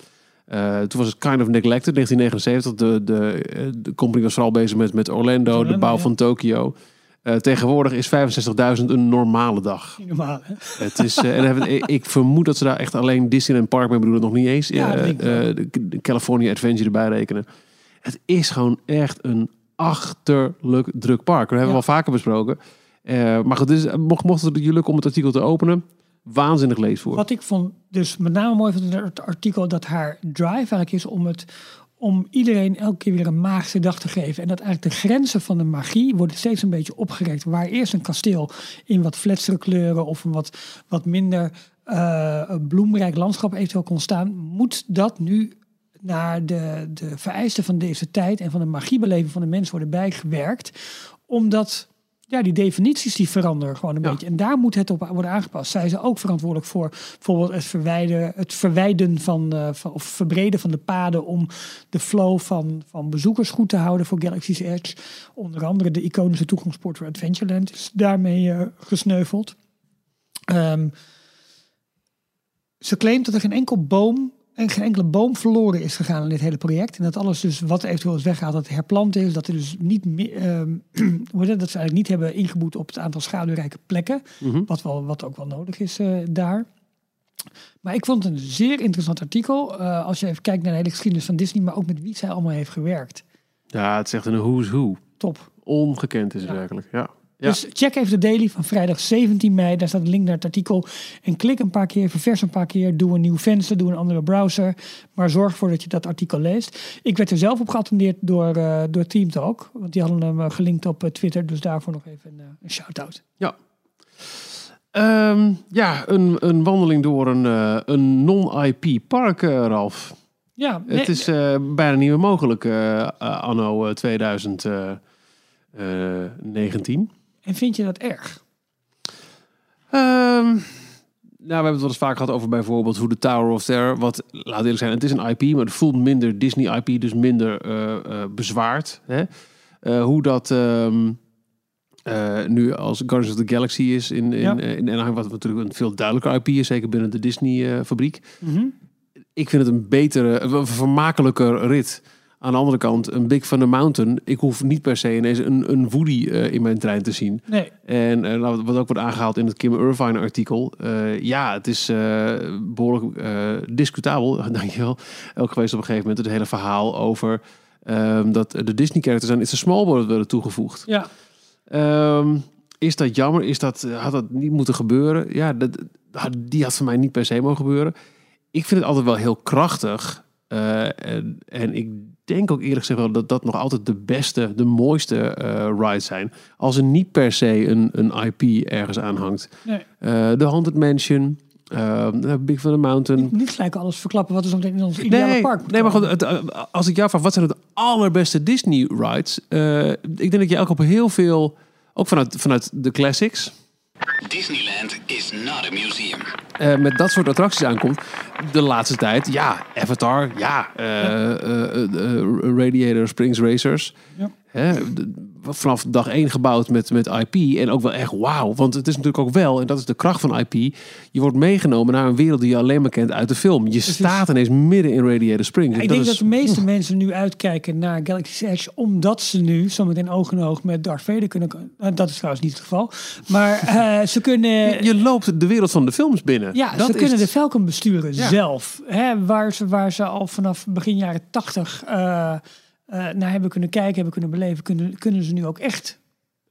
Eh, toen was het kind of neglected, 1979. De, de, eh, de company was vooral bezig met, met Orlando, de bouw ja. van Tokio. Eh, tegenwoordig is 65.000 een normale dag. Normaal, hè? Het is, eh, en we- ik- vermoed dat ze daar echt alleen Disneyland Park mee bedoelen, nog niet eens. Ja, eh, de, California Adventure erbij rekenen. Het is gewoon echt een achterlijk druk park. Dat hebben we Ja. wel vaker besproken. Maar goed, dus, mocht, mocht het je lukken om het artikel te openen, waanzinnig leesvoer. Wat ik vond dus met name mooi van het artikel dat haar drive eigenlijk is om het om iedereen elke keer weer een magische dag te geven. En dat eigenlijk de grenzen van de magie worden steeds een beetje opgerekt. Waar eerst een kasteel in wat fletsere kleuren of een wat, wat minder eh, bloemrijk landschap eventueel kon staan, moet dat nu naar de, de vereisten van deze tijd en van de magiebeleving van de mens worden bijgewerkt. Omdat ja, die definities die veranderen gewoon een Ja. beetje. En daar moet het op worden aangepast. Zij zijn ook verantwoordelijk voor bijvoorbeeld het verwijden, het verwijden van, eh, van of verbreden van de paden om de flow van, van bezoekers goed te houden voor Galaxy's Edge. Onder andere de iconische toegangspoort voor Adventureland is daarmee eh, gesneuveld. Ehm, ze claimt dat er geen enkel boom en geen enkele boom verloren is gegaan in dit hele project. En dat alles dus wat eventueel is weggehaald, dat herplant is. Dat er dus niet meer, het, dat ze eigenlijk niet hebben ingeboet op het aantal schaduwrijke plekken. Mhm. Wat, wel, wat ook wel nodig is eh, daar. Maar ik vond het een zeer interessant artikel. eh, als je even kijkt naar de hele geschiedenis van Disney, maar ook met wie zij allemaal heeft gewerkt. Ja, het is echt een who's who. Top. Ongekend is het Ja. werkelijk. Ja. Ja. Dus check even de daily van vrijdag 17 mei. Daar staat een link naar het artikel. En klik een paar keer, ververs een paar keer. Doe een nieuw venster, doe een andere browser. Maar zorg ervoor dat je dat artikel leest. Ik werd er zelf op geattendeerd door, eh door Teamtalk. Want die hadden hem eh, gelinkt op eh, Twitter. Dus daarvoor nog even een, een shout-out. Ja. Ehm, ja, een, een wandeling door een, een non-IP park, eh, Ralf. Ja, Het is bijna niet meer mogelijk anno eh, 2019. En vind je dat erg? Ehm, nou, we hebben het wel eens vaak gehad over bijvoorbeeld hoe de Tower of Terror, wat, laat eerlijk zijn, het is een IP, maar het voelt minder Disney IP, dus minder eh, eh, bezwaard. Hè? Eh, hoe dat ehm, eh, nu als Guardians of the Galaxy is in, in, Ja. in Anaheim, wat natuurlijk een veel duidelijker IP is, zeker binnen de Disney-fabriek. Mhm. ik vind het een betere, een vermakelijker rit. Aan de andere kant, een Big Thunder Mountain. Ik hoef niet per se ineens een, een Woody eh, in mijn trein te zien. Nee, En eh, nou, wat ook wordt aangehaald in het Kim Irvine artikel. eh, ja, het is eh, behoorlijk eh, discutabel, dankjewel. Ook geweest op een gegeven moment het hele verhaal over ehm, dat de Disney-characters aan It's a Small World werden toegevoegd. ja. Ehm, is dat jammer? Is dat, had dat niet moeten gebeuren? Ja, dat, die had voor mij niet per se mogen gebeuren. Ik vind het altijd wel heel krachtig. En, en ik denk ook eerlijk gezegd wel dat dat nog altijd de beste, de mooiste eh rides zijn. Als er niet per se een, een IP ergens aan hangt. Nee. Eh, De Haunted Mansion, eh, Big Thunder Mountain. Niet gelijk alles verklappen wat er zo meteen in ons ideale Nee, park nee, maar goed, het, eh, als ik jou vraag, wat zijn de allerbeste Disney rides? Ik denk dat je ook op heel veel, ook vanuit, vanuit de classics, Disneyland is not a museum. eh, met dat soort attracties aankomt. De laatste tijd, ja, Avatar, ja, eh, eh, Radiator Springs Racers. Ja. Hè, vanaf dag één gebouwd met, met IP. En ook wel echt wauw. Want het is natuurlijk ook wel, en dat is de kracht van IP. Je wordt meegenomen naar een wereld die je alleen maar kent uit de film. Je staat ineens midden in Radiator Springs. Ja, ik denk is- dat de meeste mensen nu uitkijken naar Galaxy's Edge, omdat ze nu zometeen oog in oog met Darth Vader kunnen. nou, dat is trouwens niet het geval. Maar eh, ze kunnen. Je loopt de wereld van de films binnen. Ja, dat ze kunnen de Falcon besturen Ja. zelf. Hè, waar, ze, waar ze al vanaf begin jaren tachtig eh, eh, naar hebben kunnen kijken, hebben kunnen beleven, kunnen, kunnen ze nu ook echt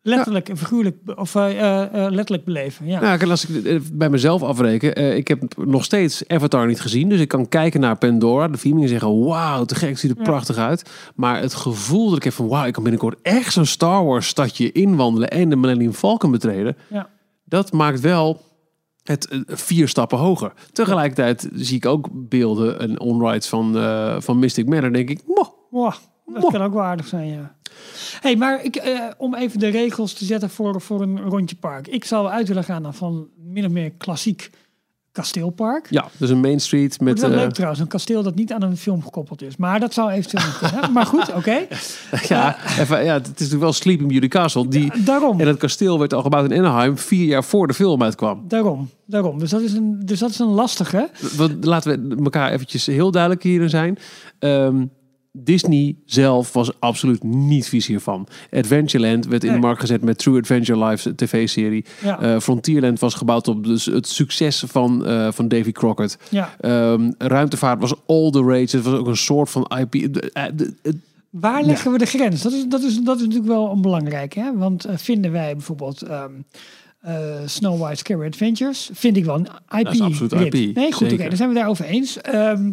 letterlijk en figuurlijk, of eh, eh, letterlijk beleven. Ja. Nou, als ik bij mezelf afreken, ik heb nog steeds Avatar niet gezien, dus ik kan kijken naar Pandora, de film en zeggen, wauw, te gek, ziet er Ja. prachtig uit. Maar het gevoel dat ik heb van, wauw, ik kan binnenkort echt zo'n Star Wars stadje inwandelen en de Millennium Falcon betreden, Ja. dat maakt wel het vier stappen hoger. Tegelijkertijd zie ik ook beelden en onrides van, eh, van Mystic Manor, denk ik, moh, Wow, dat kan ook wel aardig zijn, ja. hey, maar ik, eh, om even de regels te zetten voor, voor een rondje park. Ik zou uit willen gaan van min of meer klassiek kasteelpark. ja, dus een Main Street Met, wel eh, leuk trouwens, een kasteel dat niet aan een film gekoppeld is. Maar dat zou eventueel kunnen. Maar goed, oké. ja, even, ja, het is natuurlijk wel Sleeping Beauty Castle, die... Daarom. En het kasteel werd al gebouwd in Anaheim vier jaar voor de film uitkwam. Daarom, daarom. Dus dat is een, dus dat is een lastige. Laten we elkaar eventjes heel duidelijk hierin zijn. Ehm, Disney zelf was absoluut niet vies hiervan. Adventureland werd in de markt gezet met True Adventure Live tv-serie. Ja, Eh, Frontierland was gebouwd op dus het succes van, eh, van Davy Crockett. ja. Ehm, ruimtevaart was all the rage. Het was ook een soort van IP. Eh, Waar leggen we de grens? Dat is, dat is, dat is natuurlijk wel een belangrijk. Hè? Want vinden wij bijvoorbeeld ehm, eh, Snow White Scary Adventures... vind ik wel een IP. Dat is absoluut. IP, Nee, goed, oké. dan zijn we daarover eens. Ehm,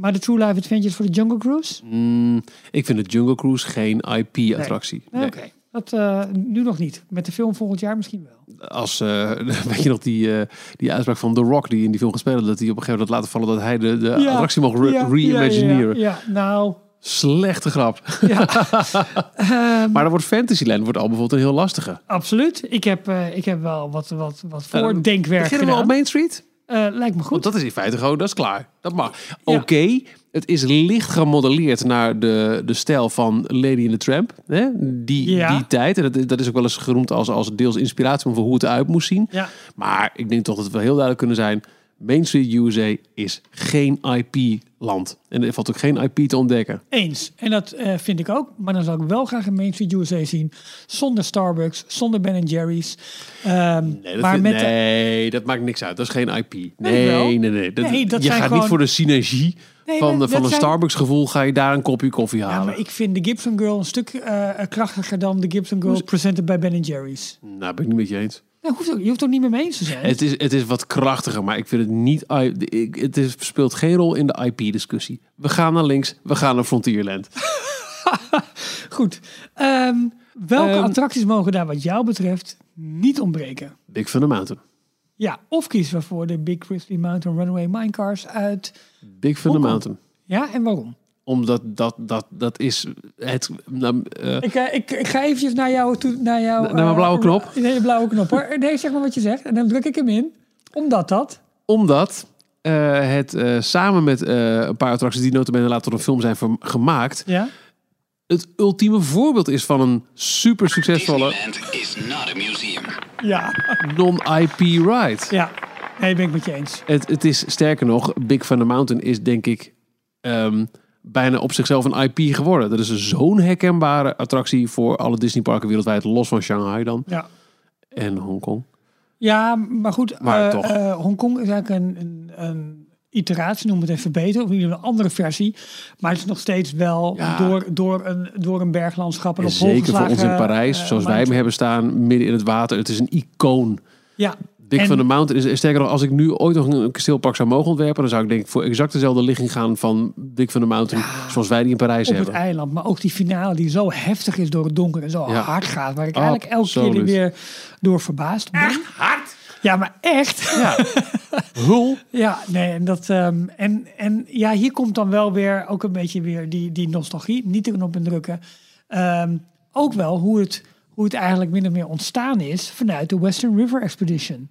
maar de True Life Adventures voor de Jungle Cruise? mm, ik vind de Jungle Cruise geen IP-attractie. Nee, Oké. Dat, eh, nu nog niet. Met de film volgend jaar misschien wel. Als, eh, weet je nog die, eh, die uitspraak van The Rock die in die film gespeeld dat hij op een gegeven moment laat vallen dat hij de, de Ja. attractie mocht re- Ja, reimagineren. Ja, ja, ja. nou... Slechte grap. Ja. Ehm, Maar dan wordt Fantasyland wordt al bijvoorbeeld een heel lastige. absoluut. Ik heb, ik heb wel wat, wat, wat Eh, voordenkwerk Beginnen we gedaan. op Main Street? Eh, lijkt me goed. Want dat is in feite gewoon, dat is klaar. Dat mag. Ja. Oké, het is licht gemodelleerd naar de, de stijl van Lady in the Tramp. Hè? Die, Ja. die tijd. En dat, dat is ook wel eens genoemd als, als deels inspiratie voor hoe het eruit moest zien. Ja. Maar ik denk toch dat we heel duidelijk kunnen zijn. Main Street USA is geen IP-land. En er valt ook geen IP te ontdekken. Eens. En dat eh, vind ik ook. Maar dan zou ik wel graag een Main Street USA zien. Zonder Starbucks, zonder Ben Jerry's. Ehm, Nee, dat, maar met de- nee, dat maakt niks uit. Dat is geen IP. Nee, nee, nee. Dat, Nee, dat je gaat gewoon- niet voor de synergie Nee, van, maar van een zijn- Starbucks gevoel. Ga je daar een kopje koffie Ja, halen. maar ik vind de Gibson Girl een stuk eh, krachtiger dan de Gibson Girl presented bij Ben Jerry's. Nou, ben ik niet met je eens. Nou, hoeft ook, je hoeft ook niet meer mee eens te zijn. Het is, het is wat krachtiger, maar ik vind het niet. ik- Het is, speelt geen rol in de IP-discussie. We gaan naar links, we gaan naar Frontierland. Goed. Ehm, welke Ehm, attracties mogen daar wat jou betreft niet ontbreken? Big Thunder Mountain. Ja, of kiezen we voor de Big Crispy Mountain Runaway Minecars uit... Big Thunder. Mountain. Ja, en waarom? Omdat dat, dat, dat is het. nou, eh, Ik, eh, ik, ik ga eventjes naar jou toe, naar jou. Naar mijn eh, blauwe knop? Nee, je blauwe knop hoor. Nee, zeg maar wat je zegt. En dan druk ik hem in. Omdat dat. omdat eh, het eh, samen met eh, een paar attracties die notabene later tot een film zijn gemaakt, Ja. het ultieme voorbeeld is van een super succesvolle is not a museum. Ja. non-IP ride. Ja. Nee, ben ik met je eens. Het, het is sterker nog, Big Thunder Mountain is denk ik ehm, bijna op zichzelf een IP geworden. Dat is zo'n herkenbare attractie voor alle Disneyparken wereldwijd, los van Shanghai dan Ja. en Hongkong. Ja, maar goed. Maar eh, Hongkong is eigenlijk een, een, een iteratie, noem het even beter. Of een andere versie. Maar het is nog steeds wel Ja. door, door, een, door een berglandschap. En op zeker voor ons in Parijs, eh, zoals wij hem hebben staan, midden in het water. Het is een icoon. Ja. Big En- Thunder Mountain is sterker nog, als ik nu ooit nog een kasteelpark zou mogen ontwerpen, dan zou ik denk ik voor exact dezelfde ligging gaan van Big Thunder Mountain, zoals wij die in Parijs op het hebben. eiland. Maar ook die finale die zo heftig is door het donker en zo Ja. hard gaat. Waar ik eigenlijk elke keer weer door verbaasd ben. Echt hard? Ja, maar echt. Ja. Hul. Ja, nee, en, dat, ehm, en, en ja, hier komt dan wel weer ook een beetje weer die, die nostalgie. Niet te op indrukken. Ehm ook wel hoe het, hoe het eigenlijk min of meer ontstaan is vanuit de Western River Expedition.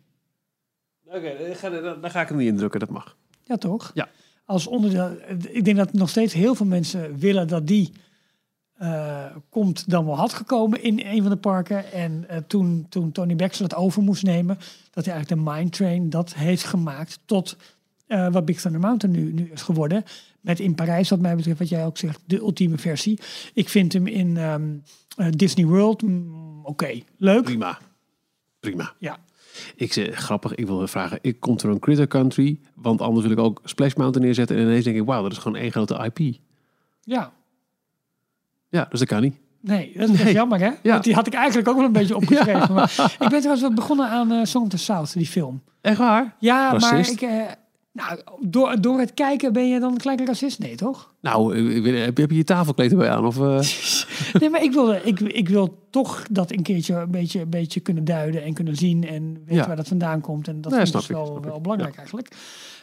Oké, dan ga ik hem niet indrukken, dat mag. Ja, toch? Ja. Als onderdeel. Ik denk dat nog steeds heel veel mensen willen dat die eh, komt dan wel had gekomen in een van de parken. En eh, toen, toen Tony Baxter dat over moest nemen, dat hij eigenlijk de Mine Train dat heeft gemaakt tot eh, wat Big Thunder Mountain nu, nu is geworden. Met in Parijs, wat mij betreft, wat jij ook zegt, de ultieme versie. Ik vind hem in ehm, eh, Disney World, mm, oké, leuk. Prima. Prima. Ja. Ik zeg, grappig, ik wil vragen, ik kom er een Critter Country, want anders wil ik ook Splash Mountain neerzetten en ineens denk ik, wauw, dat is gewoon één grote IP. ja, Ja, dus dat kan niet. Nee, dat is Nee. jammer hè? Ja. Want die had ik eigenlijk ook wel een beetje opgeschreven. maar ik ben trouwens wel begonnen aan eh Song of the South, die film. Echt waar? Ja, maar ik, eh, nou, door, door het kijken ben je dan gelijk een racist? Nee, toch? Nou, ik heb je, heb je je tafelkleed erbij aan? Of, eh? Nee, maar ik wil, ik, ik wil toch dat een keertje een beetje, een beetje kunnen duiden en kunnen zien en weten Ja. waar dat vandaan komt. En dat Nee, snap dus wel, wel belangrijk eigenlijk.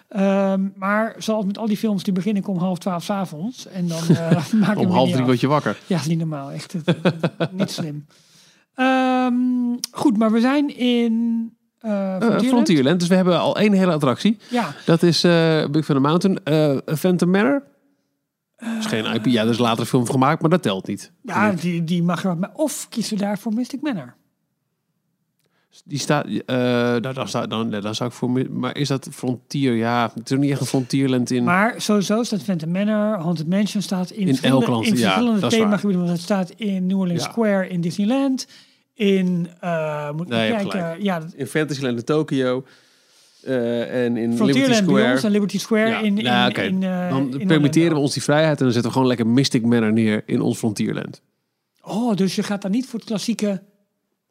Ehm, maar zoals met al die films, die beginnen ik om half twaalf 's avonds. En dan eh maak ik om half drie word je wakker. Ja, is niet normaal. Echt het, niet slim. Ehm, goed, maar we zijn in Frontierland. Frontierland, dus we hebben al één hele attractie. Ja, Dat is eh Big Thunder Mountain. eh Phantom Manor. Dat is geen IP. Ja, er is later een film gemaakt, maar dat telt niet. ja die, die mag er wat mee. Of kiezen we daarvoor Mystic Manor. Die staat, eh daar, dan, zou, dan, dan zou ik voor... Maar is dat Frontier? Ja, het is niet echt een Frontierland in... Maar sowieso staat Phantom Manor, Haunted Mansion staat in, In elk land, in ja, verschillende dat waar. themagebieden. Want het staat in New Orleans Ja. Square in Disneyland. In, eh moet Nee, kijken, ja, in Fantasyland in Tokyo. eh, en in Liberty Frontierland bij Square. ons en Liberty Square Ja, in, in, nou, oké. in, eh, dan in permitteren Orlando. we ons die vrijheid en dan zetten we gewoon lekker Mystic Manor neer in ons Frontierland. Oh, dus je gaat dan niet voor het klassieke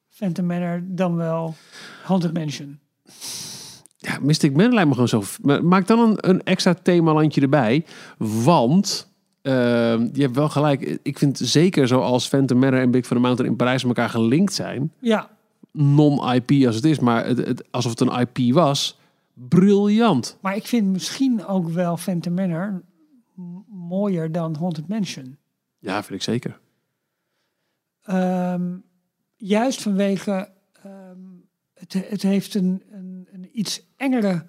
Phantom Manor, dan wel Haunted Mansion. Ja, Mystic Manor lijkt me gewoon zo... maar Maak dan een, een extra themalandje erbij. Want Ehm, je hebt wel gelijk. Ik vind zeker zoals Phantom Manor en Big for the Mountain in Parijs met elkaar gelinkt zijn. Ja, Non-IP als het is, maar het, het- alsof het een IP was. Briljant. maar ik vind misschien ook wel Phantom Manor mooier dan Haunted Mansion. Ja, vind ik zeker. Ehm, juist vanwege ehm, het, het heeft een, een, een iets engere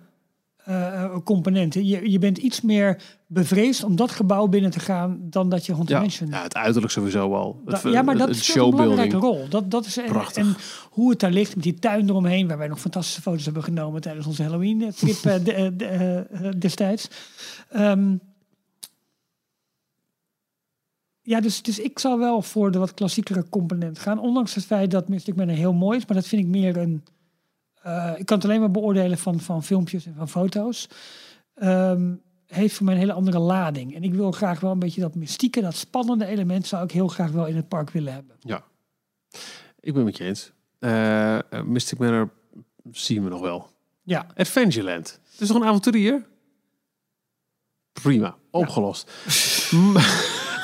eh component. Je, je bent iets meer bevreesd om dat gebouw binnen te gaan dan dat je Haunted Ja, Mansion. ja, het uiterlijk sowieso al. Da- Het, ja, maar dat het speelt een belangrijke rol. Dat, dat is, en, en hoe het daar ligt met die tuin eromheen, waar wij nog fantastische foto's hebben genomen tijdens onze Halloween-trip eh, de- eh, de- eh, eh, destijds. Ehm, ja, dus, dus ik zal wel voor de wat klassiekere component gaan. Ondanks het feit dat Mystic Manor heel mooi is, maar dat vind ik meer een... eh, ik kan het alleen maar beoordelen van, van filmpjes en van foto's. Ehm, heeft voor mij een hele andere lading. En ik wil graag wel een beetje dat mystieke, dat spannende element zou ik heel graag wel in het park willen hebben. Ja, ik ben met je eens. Eh, Mystic Manor zien we nog wel. Ja, Adventureland. Het is toch een avonturier? Prima, opgelost.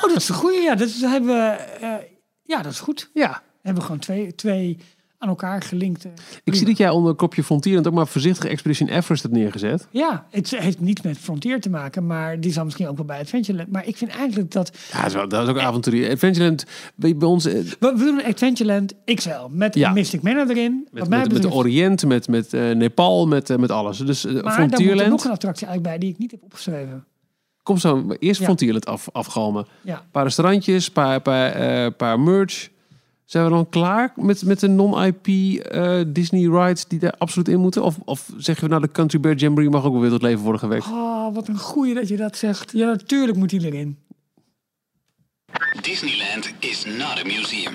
Oh, dat is een goede. Ja, dat is, hebben we. ja, dat is goed. ja, Hebben we gewoon twee, twee aan elkaar gelinkte. ik zie dat jij onder kopje Frontierland ook maar voorzichtig Expedition Everest hebt neergezet. Ja, het heeft niets met Frontier te maken, maar die zal misschien ook wel bij Adventureland. Maar ik vind eigenlijk dat. Ja, dat is, wel, dat is ook een avonturier. Adventureland, bij, bij ons... eh, We, we doen Adventureland XL met Ja. Mystic Manor erin. Met, mij met, met de. Oriënt, met, met eh, Nepal, met, eh, met alles. Dus eh, maar daar moet er Frontierland... nog een attractie eigenlijk bij die ik niet heb opgeschreven. Kom zo, eerst Ja. Frontierland af, afgalmen. Ja. Een paar restaurantjes, paar, paar, eh, paar merch. Zijn we dan klaar met, met de non-IP eh, Disney rides die er absoluut in moeten? Of, of zeggen we nou de Country Bear Jamboree mag ook wel weer tot leven worden gewekt? Oh, wat een goeie dat je dat zegt. Ja, natuurlijk moet die erin. Disneyland is not a museum.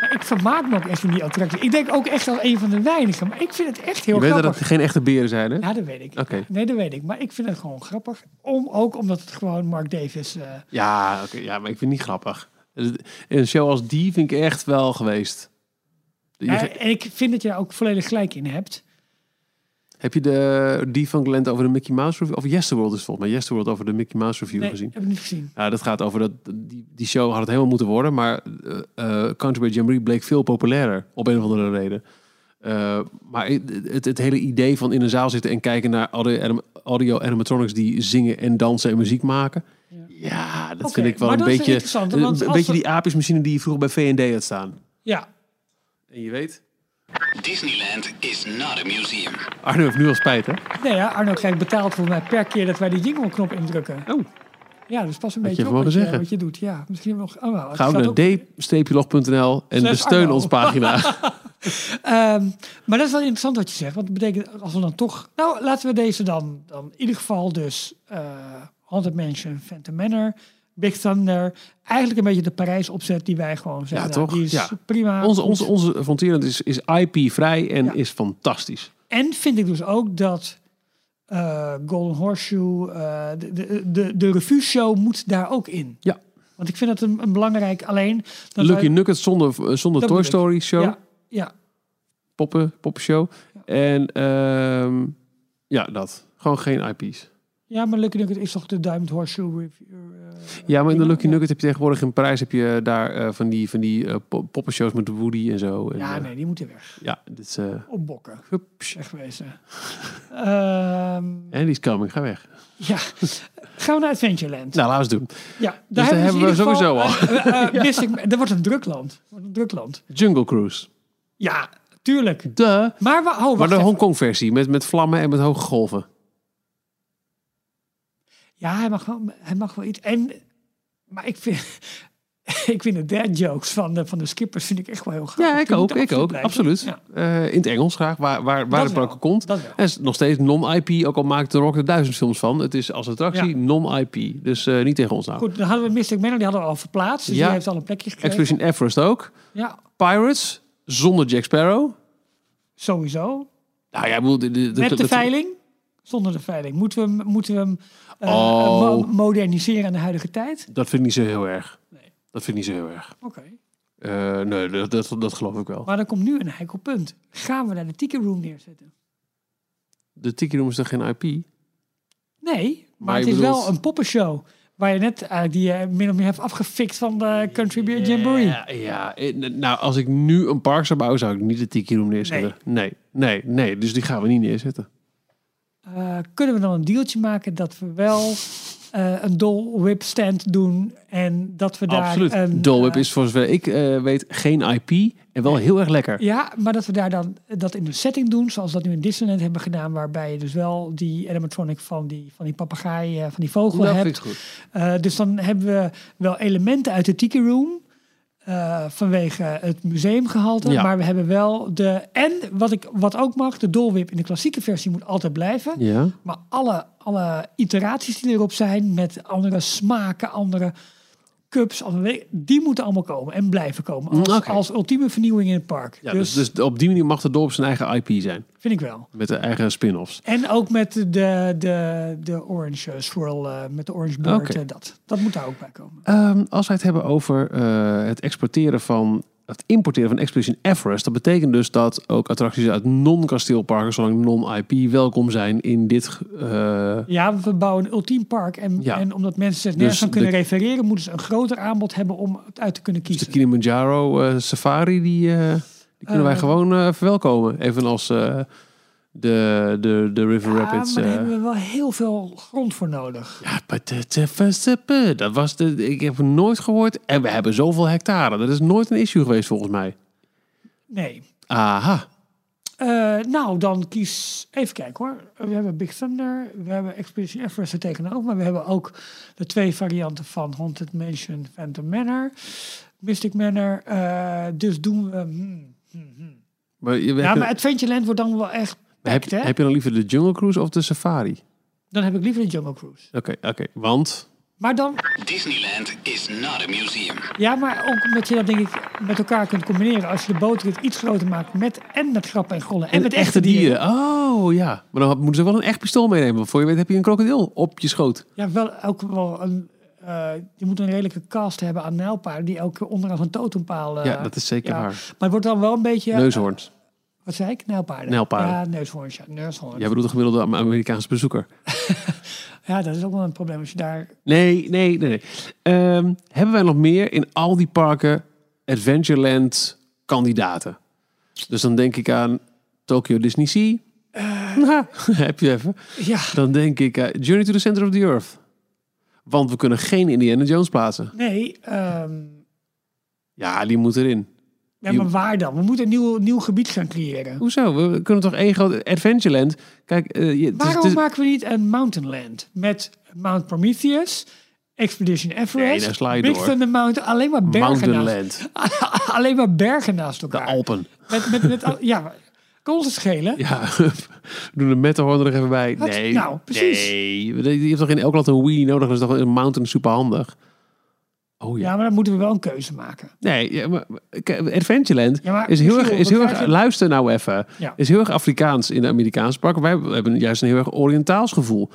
Maar ik vermaak me ook echt in die attractie. Ik denk ook echt als een van de weinigen. Maar ik vind het echt heel Je weet dat grappig. het geen echte beren zijn, hè? Ja, dat weet ik. Oké. Nee, dat weet ik. Maar ik vind het gewoon grappig. Om, ook omdat het gewoon Mark Davis... eh, Ja, oké, ja, maar ik vind het niet grappig. Een show als die vind ik echt wel geweest. Ja, en ik vind dat je daar ook volledig gelijk in hebt. Heb je de, die van Glenn over de Mickey Mouse Review? Of Yesterworld is volgens mij. Yesterworld over de Mickey Mouse Review Nee, gezien. heb ik niet gezien. Ja, dat gaat over dat die, die show had het helemaal moeten worden, maar eh, Country Bear Jamboree bleek veel populairder op een of andere reden. Eh, maar het, het hele idee van in een zaal zitten en kijken naar audio animatronics die zingen en dansen en muziek maken. Ja, dat vind ik wel een beetje want een als beetje we- die aapjesmachine die je vroeger bij V&D had staan. Ja, En je weet, Disneyland is not a museum. Arno heeft nu al spijt, hè? nee, ja, Arno krijgt betaald voor mij per keer dat wij die jingle-knop indrukken. Oh, Ja, dus pas een Had beetje op wat je, zeggen. wat je doet. Ja, misschien nog... Oh, nou, ga naar d-log.nl en de Slash steun Arno. ons pagina. Ehm, maar dat is wel interessant wat je zegt. Want dat betekent als we dan toch... Nou, laten we deze dan, dan in ieder geval dus... eh Haunted Mansion, Phantom Manor, Big Thunder. Eigenlijk een beetje de Parijs opzet die wij gewoon zeggen. Ja, toch? Die is Ja. prima. onze, onze, onze Frontierland is, is IP-vrij en Ja. is fantastisch. En vind ik dus ook dat eh, Golden Horseshoe, eh, de, de, de, de revue show moet daar ook in. Ja. Want ik vind dat een, een belangrijk alleen. Dan Lucky Nuggets zonder, zonder Dat Toy. Story show. Ja, ja, poppen, poppenshow. En ehm, ja, dat. Gewoon geen IP's. Ja, maar Lucky Nugget is toch de Diamond Horseshoe review? eh, Ja, maar in de? Lucky Ja. Nugget heb je tegenwoordig in Parijs heb je daar eh, van die, van die po- poppenshows met Woody en zo. En, Ja, nee, die moeten weg. Ja, dit is... Opbokken. hups. Wegwezen. Ehm En die is coming, ga weg. ja. Gaan we naar Adventureland. Nou, laten we het doen. ja, daar dus hebben we sowieso al. eh, Mystic- Er wordt een drukland. Wordt een drukland. Jungle Cruise. Ja, tuurlijk. De. Maar, we, oh, Maar de even. Hongkong versie met, met vlammen en met hoge golven. Ja, hij mag wel, hij mag wel iets. En, maar ik vind, ik vind de dad jokes van de, van de skippers vind ik echt wel heel grappig. Ja, ik ook. Ik ook. blijven. Absoluut. Ja, Eh, in het Engels graag, waar, waar, waar het ook komt. dat. En is nog steeds non-IP, ook al maakt de Rock er duizend films van. Het is als attractie Ja. non-IP. Dus eh, niet tegen ons nou. Goed, dan hadden we Mystic Manor, die hadden we al verplaatst. Dus Ja. die heeft al een plekje gekregen. Expedition Everest ook. Ja, Pirates, zonder Jack Sparrow. sowieso. Nou ja, ik bedoel, de, de, Met de veiling, zonder de veiling. Moeten we hem, moeten we hem Oh. mo- moderniseren aan de huidige tijd? Dat vind ik niet zo heel erg. Nee. Dat vind ik niet zo heel erg. Oké. Eh, nee, dat, dat, dat geloof ik wel. Maar dan komt nu een heikel punt. Gaan we daar de Tiki Room neerzetten? De Tiki Room is toch geen IP? Nee, maar, Maar het is bedoelt- wel een poppenshow. Waar je net eigenlijk die je min of meer hebt afgefikt van de Country Beer Jamboree. Ja, ja, eh, nou, als ik nu een park zou bouwen, zou ik niet de Tiki Room neerzetten. Nee, nee, nee. Dus die gaan we niet neerzetten. Eh, kunnen we dan een dealtje maken dat we wel eh, een Dole Whip stand doen en dat we daar Absoluut. een... Dole Whip eh, is voor zover ik eh, weet geen IP en wel heel erg lekker. Ja, maar dat we daar dan dat in een setting doen, zoals we dat nu in Disneyland hebben gedaan, waarbij je dus wel die animatronic van die, van die papegaai, eh, van die vogel dat hebt. vind ik goed. Eh, dus dan hebben we wel elementen uit de Tiki Room. Eh, vanwege het museumgehalte. Ja. Maar we hebben wel de. En wat, ik, wat ook mag, de Dole Whip in de klassieke versie moet altijd blijven. Ja. Maar alle, alle iteraties die erop zijn, met andere smaken, andere cups, die moeten allemaal komen en blijven komen. Als, als ultieme vernieuwing in het park. ja dus, dus, dus op die manier mag de dorp zijn eigen IP zijn. vind ik wel. Met de eigen spin-offs. En ook met de, de, de orange eh, swirl, eh, met de orange bird. Oké. eh, dat, dat moet daar ook bij komen. Ehm, als wij het hebben over het exporteren van het importeren van Expedition Everest, dat betekent dus dat ook attracties uit non-kasteelparken, zolang non-IP, welkom zijn in dit. eh, Ja, we bouwen een ultiem park. En, Ja. en omdat mensen zich nergens Dus aan kunnen de- refereren, moeten ze een groter aanbod hebben om het uit te kunnen dus de kiezen. Kilimanjaro eh, Safari, die, eh, die kunnen wij gewoon verwelkomen. Evenals de, de, de River Ja, Rapids. maar daar eh. hebben we wel heel veel grond voor nodig. Ja, step, dat was de. Ik heb het nooit gehoord. En we hebben zoveel hectare. Dat is nooit een issue geweest volgens mij. Nee. Aha. Eh, nou, dan kies... Even kijken hoor. We hebben Big Thunder. We hebben Expedition Everest er tegenover. Maar we hebben ook de twee varianten van Haunted Mansion Phantom Manor. Mystic Manor. Eh, dus doen we... hmm, hmm, hmm. Maar, je, Ja, maar Adventureland wordt dan wel echt heb, hè? heb je dan liever de Jungle Cruise of de Safari? Dan heb ik liever de Jungle Cruise. Oké, oké. Want. Maar dan... Disneyland is not a museum. Ja, maar ook omdat je dat denk ik met elkaar kunt combineren. Als je de bootrit iets groter maakt met en met grappen en gollen en, met echte dieren. Oh ja. Maar dan moeten ze wel een echt pistool meenemen. Want voor je weet heb je een krokodil op je schoot. Ja, wel ook wel een. eh, je moet een redelijke cast hebben aan nijlpaarden die elke onderaan een totempaal. eh, ja, dat is zeker ja. waar. Maar het wordt dan wel een beetje. Neushoorns. Wat zei ik? Nijlpaarden. Nijlpaarden. Ja, neushoorns. Ja, neushoorns. Jij bedoelt de gemiddelde Amerikaanse bezoeker. Ja, dat is ook wel een probleem als je daar. Nee, nee, nee. nee. Ehm, hebben wij nog meer in al die parken Adventureland kandidaten? Dus dan denk ik aan Tokyo Disney Sea. Nou, heb je even. Ja, Dan denk ik aan Journey to the Center of the Earth. Want we kunnen geen Indiana Jones plaatsen. nee. ehm, Ja, die moet erin. Ja, maar waar dan? We moeten een nieuw, nieuw gebied gaan creëren. Hoezo? We kunnen toch één groot Adventureland... Kijk, eh, je, Waarom maken we niet een Mountainland met Mount Prometheus, Expedition Everest, Nee, je Big door. Thunder Mountain, alleen maar bergen naast, alleen maar bergen naast De elkaar. Alpen. Met, met, met, al- ja, het schelen? Ja, we doen de Matterhorn er nog even bij. Wat? Nee, Nou, precies. Nee, je hebt toch in elk land een Wii nodig? Dat is toch een Mountain super handig? Oh ja. Ja, maar dan moeten we wel een keuze maken. Nee, ja, maar, Adventureland Ja, maar is heel erg, is heel erg luister nou even, is heel erg Afrikaans in de Amerikaanse parken. Wij hebben juist een heel erg Oriëntaals gevoel.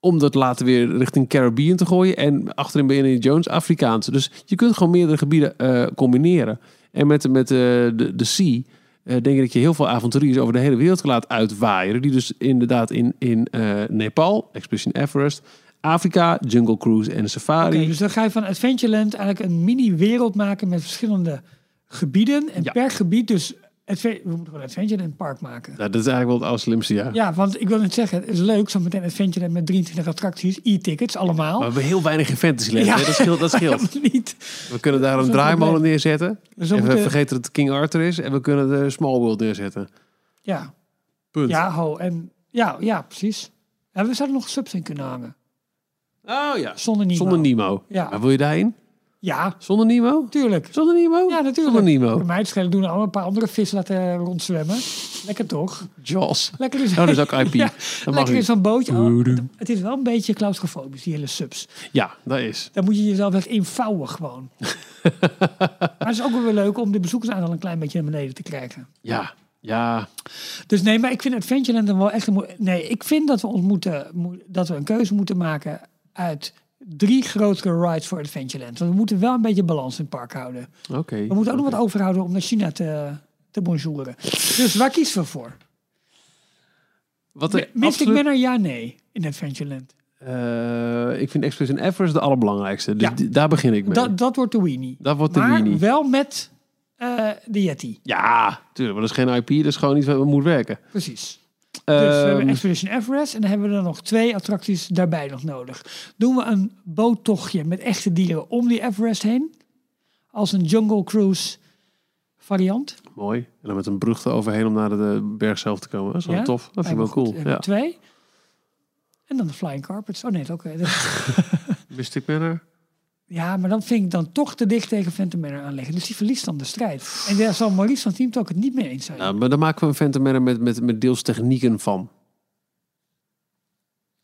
Om dat later weer richting Caribbean te gooien en achterin bij Indiana Jones Afrikaans. Dus je kunt gewoon meerdere gebieden eh, combineren. En met, met eh, de, de Sea eh, denk ik dat je heel veel avonturiers over de hele wereld laat uitwaaieren. Die dus inderdaad in, in Nepal, Expedition Everest, Afrika, Jungle Cruise en Safari. Oké, dus dan ga je van Adventureland eigenlijk een mini-wereld maken met verschillende gebieden. En Ja. per gebied dus... We moeten gewoon Adventureland Park maken. Nou, dat is eigenlijk wel het allerslimste, ja. Ja, want ik wil net zeggen, het is leuk, zo meteen Adventureland met 23 attracties, e-tickets allemaal. Maar we hebben heel weinig in Fantasyland. Ja. hè? Dat scheelt. Dat scheelt. Niet. We kunnen daar een een draaimolen neerzetten. Dus we en we moeten- vergeten dat het King Arthur is. En we kunnen de Small World neerzetten. Ja, Punt. ja, ho, en ja, ja, precies. En we zouden nog subs in kunnen hangen. Oh ja. Zonder Nemo. Zonder Nemo. Ja. Maar wil je daarin? Ja, Zonder Nemo? tuurlijk. Zonder Nemo? Ja, natuurlijk. Zonder Nemo. Het schelen doen we allemaal een paar andere vissen laten rondzwemmen. Lekker toch? Jaws. Lekker is, Oh, dat is ook IP. Ja, lekker niet. zo'n bootje. Oh, het, is wel een beetje claustrofobisch, die hele subs. Ja, dat is. Daar moet je jezelf echt invouwen gewoon. maar het is ook wel weer leuk om de bezoekersaantal een klein beetje naar beneden te krijgen. Ja. Ja. Dus nee, maar ik vind Adventureland dan wel echt een... Nee, ik vind dat we ons moeten... moe- dat we een keuze moeten maken uit drie grotere rides voor Adventureland. Want we moeten wel een beetje balans in het park houden. Oké. We moeten ook nog wat overhouden om naar China te, te bonjouren. Dus waar kiezen we voor? Wat er Mystic absoluut- Manor, ja, nee, in Adventureland. Eh, ik vind Expedition Everest de allerbelangrijkste. Dus Ja. daar begin ik mee. Dat, dat wordt de weenie. Dat wordt de maar wel met eh, de Yeti. Ja, tuurlijk. Maar dat is geen IP. Dat is gewoon iets wat moet werken. Precies. Dus we hebben Ehm, Expedition Everest en dan hebben we er nog twee attracties daarbij nog nodig. Doen we een boottochtje met echte dieren om die Everest heen? Als een Jungle Cruise variant? mooi. En dan met een brug eroverheen om naar de, berg zelf te komen. Dat is wel Ja? tof. Dat vind ik wel cool. Ja. we Twee. En dan de Flying Carpets. Oh nee, oké. Dat- Mystic Manor. Ja, maar dan vind ik dan toch te dicht tegen Phantom Manor aanleggen. Dus die verliest dan de strijd. En daar zal Maurice van Team Talk het niet mee eens zijn. Nou, maar dan maken we een Phantom Manor met, met, met deels technieken van.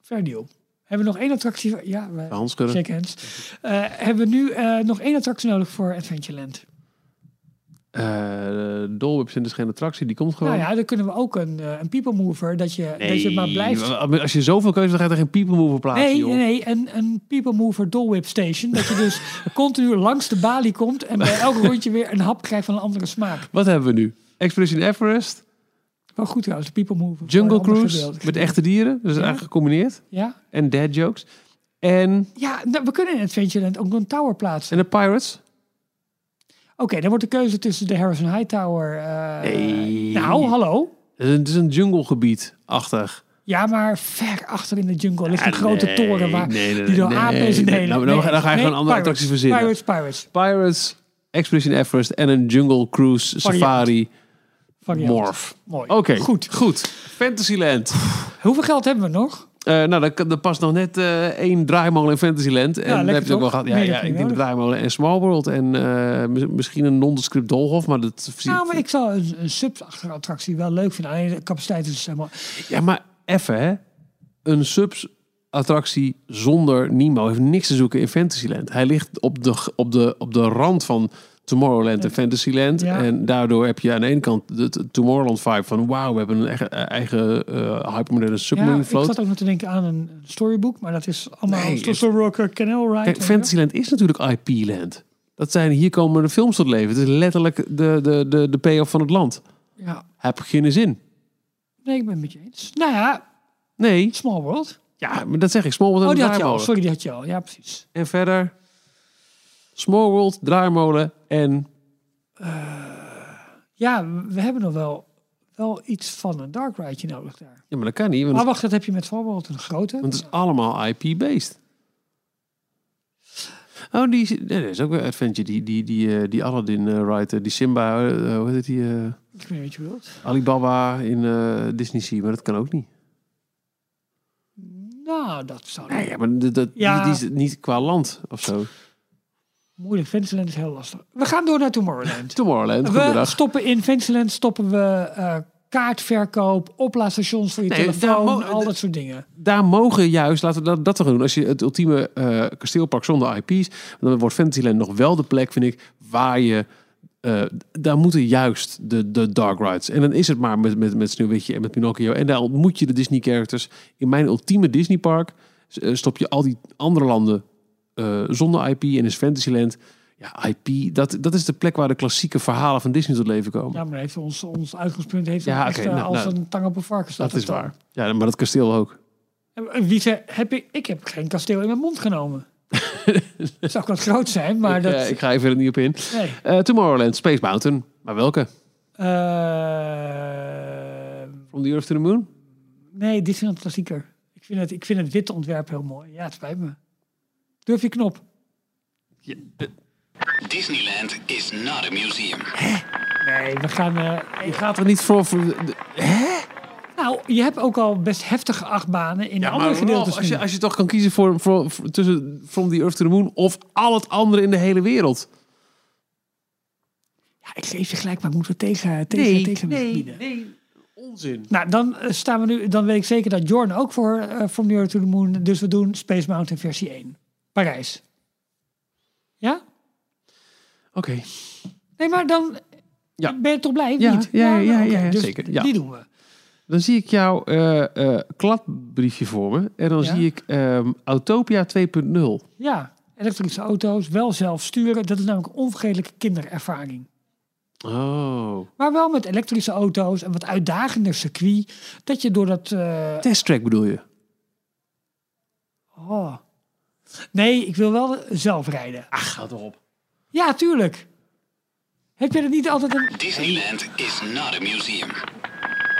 Fair deal. Hebben we nog één attractie? Ja, we, Hans hands. Eh, hebben we nu eh, nog één attractie nodig voor Adventureland? Eh Dole Whip is dus geen attractie. Die komt gewoon. Nou ja, dan kunnen we ook een, eh, een people mover, dat je, dat je maar blijft... Als je zoveel keuze hebt, dan ga je er geen people mover plaatsen, Nee, joh. nee, nee, een, een people mover Whip station. Dat je dus continu langs de balie komt en bij elk rondje weer een hap krijgt van een andere smaak. Wat hebben we nu? Expedition Everest, Wel goed trouwens, de people mover. Jungle Cruise met echte dieren. Dus Ja. eigenlijk gecombineerd. Ja, En dad jokes. En, ja nou, we kunnen in Adventureland ook een tower plaatsen. en de Pirates. Oké, dan wordt de keuze tussen de Harrison High Tower... eh, Nee. Nou, hallo. Het is een, het is een junglegebied achter. Ja, maar ver achter in de jungle ligt een Ja, grote nee, toren waar nee, nee, die door apen is. nee. Nee, Nou, nee, dan ga- je gewoon andere Pirates, attracties verzinnen. Pirates, Pirates. Pirates, Expedition Everest en een Jungle Cruise Variant. Safari Variant. Morph. Mooi. Oké, Goed. goed. Fantasyland. Hoeveel geld hebben we nog? Eh, nou, er, er past nog net eh, één draaimolen in Fantasyland. En dan heb je ook wel gehad. Ja, ja je ik denk de draaimolen en Small World. En eh, mis- misschien een nondescript Dolhof. Maar dat Nou, maar ik zou een, een sub-attractie wel leuk vinden. Alleen de capaciteit is helemaal... Ja, maar even hè. Een subs attractie zonder Nemo heeft niks te zoeken in Fantasyland. Hij ligt op de, op de, op de rand van Tomorrowland en Fantasyland. Ja. En daardoor heb je aan de ene kant de, Tomorrowland vibe van wauw, we hebben een eigen, eigen eh hypermoderne Ja, submarine ik float. zat ook nog te denken aan een storybook, maar dat is allemaal Nee, nee, het- Rock Canal Ride. Kijk, Fantasyland is natuurlijk IP-land. Dat zijn, hier komen de films tot leven. Het is letterlijk de, de, de, de payoff van het land. Ja, Heb geen zin. nee, ik ben het met je eens. Nou ja, Nee, Small World. ja, maar dat zeg ik. Small World en Oh, die had je al. Sorry, die had je al. Ja, precies. En verder Small World, draaimolen en Ja, we hebben nog wel, wel iets van een dark ride nodig daar. ja, maar dat kan niet, Maar wacht, dat heb je met World een grote. want het is allemaal IP-based. Oh, die, nee, dat is ook weer Adventure. Die, die, die, eh, die Aladdin eh, ride, eh, die Simba, eh, hoe heet die? eh, Ik weet niet wat je wilt. Alibaba in eh, Disney Sea, maar dat kan ook niet. Nou, dat zou Nee, ja, maar dat, dat, Ja. die, die is niet qua land of zo. Moeilijk. Fantasyland is heel lastig. We gaan door naar Tomorrowland. Tomorrowland, we goedendag. stoppen in Fantasyland, stoppen we eh, kaartverkoop, oplaadstations voor je Nee, telefoon, al dat soort dingen. Daar mogen juist, laten we dat, dat gaan doen. Als je het ultieme eh, kasteelpark zonder IP's, dan wordt Fantasyland nog wel de plek, vind ik, waar je... eh, daar moeten juist de, de dark rides. En dan is het maar met, met, met Sneeuwwitje en met Pinocchio. En daar ontmoet je de Disney characters. In mijn ultieme Disney park stop je al die andere landen eh, zonder IP en is Fantasyland. Ja, IP, dat, dat is de plek waar de klassieke verhalen van Disney tot leven komen. Ja, maar heeft ons, ons uitgangspunt heeft Ja, echt oké, eh, nou, als nou, een tang op een varken staat dat is dan. waar. Ja, maar dat kasteel ook. En Wie zei, heb ik, ik heb geen kasteel in mijn mond genomen. Het zou wat groot zijn, maar ik, dat... eh, ik ga even er niet op in. nee. Eh, Tomorrowland, Space Mountain. Maar welke? Eh, From the Earth to the Moon? nee, dit is een klassieker. Ik vind, het, ik vind het witte ontwerp heel mooi. Ja, het spijt me. Durf je knop? Disneyland is not a museum. Nee, we gaan... eh, Je gaat er niet voor... voor de- nou, je hebt ook al best heftige achtbanen in de andere maar gedeeltes. Als je, als je toch kan kiezen voor, voor, voor- tussen From the Earth to the Moon of al het andere in de hele wereld. Ja, ik geef je gelijk, maar ik moet er tegen, tegen, tegen bieden. nee. Onzin. Nou, dan eh, staan we nu. Dan weet ik zeker dat Jorn ook voor eh From the Earth to the Moon. Dus we doen Space Mountain versie 1. Parijs. Ja? Oké. Nee, maar dan Ja. ben je toch blij? Ja, niet? ja, ja, nou, ja, oké, ja, dus zeker, ja. Die doen we. Dan zie ik jouw eh, eh, kladbriefje voor me. En dan zie ik ehm, Autopia 2.0. Ja, elektrische auto's, wel zelf sturen. Dat is namelijk een onvergetelijke kinderervaring. Oh. Maar wel met elektrische auto's en wat uitdagender circuit. Dat je door dat... eh, Testtrack bedoel je? Oh. Nee, ik wil wel zelf rijden. Ach, gaat erop. Ja, tuurlijk. Heb jij er niet altijd een... Disneyland is not a museum.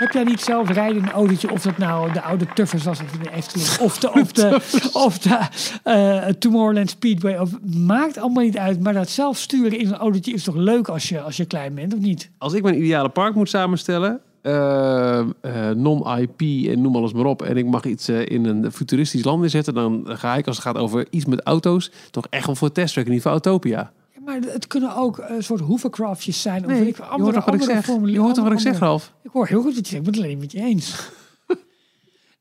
Heb jij niet zelf rijden in een autootje? Of dat nou de oude Tuffers was of de Efteling. Of de, of de, of de eh, Tomorrowland Speedway. Of, maakt allemaal niet uit. Maar dat zelf sturen in een autootje is toch leuk als je, als je klein bent, of niet? Als ik mijn ideale park moet samenstellen, eh, eh, non-IP en noem alles maar op, en ik mag iets eh, in een futuristisch land inzetten, dan ga ik als het gaat over iets met auto's, toch echt wel voor en niet voor Autopia. Ja, maar het kunnen ook een soort hovercraftjes zijn. Of Nee, weet ik, je andere, hoort toch wat ik zeg? Je hoort toch wat ik zeg, Ralf? Ik hoor heel goed wat je zegt. Ik ben het alleen met je eens.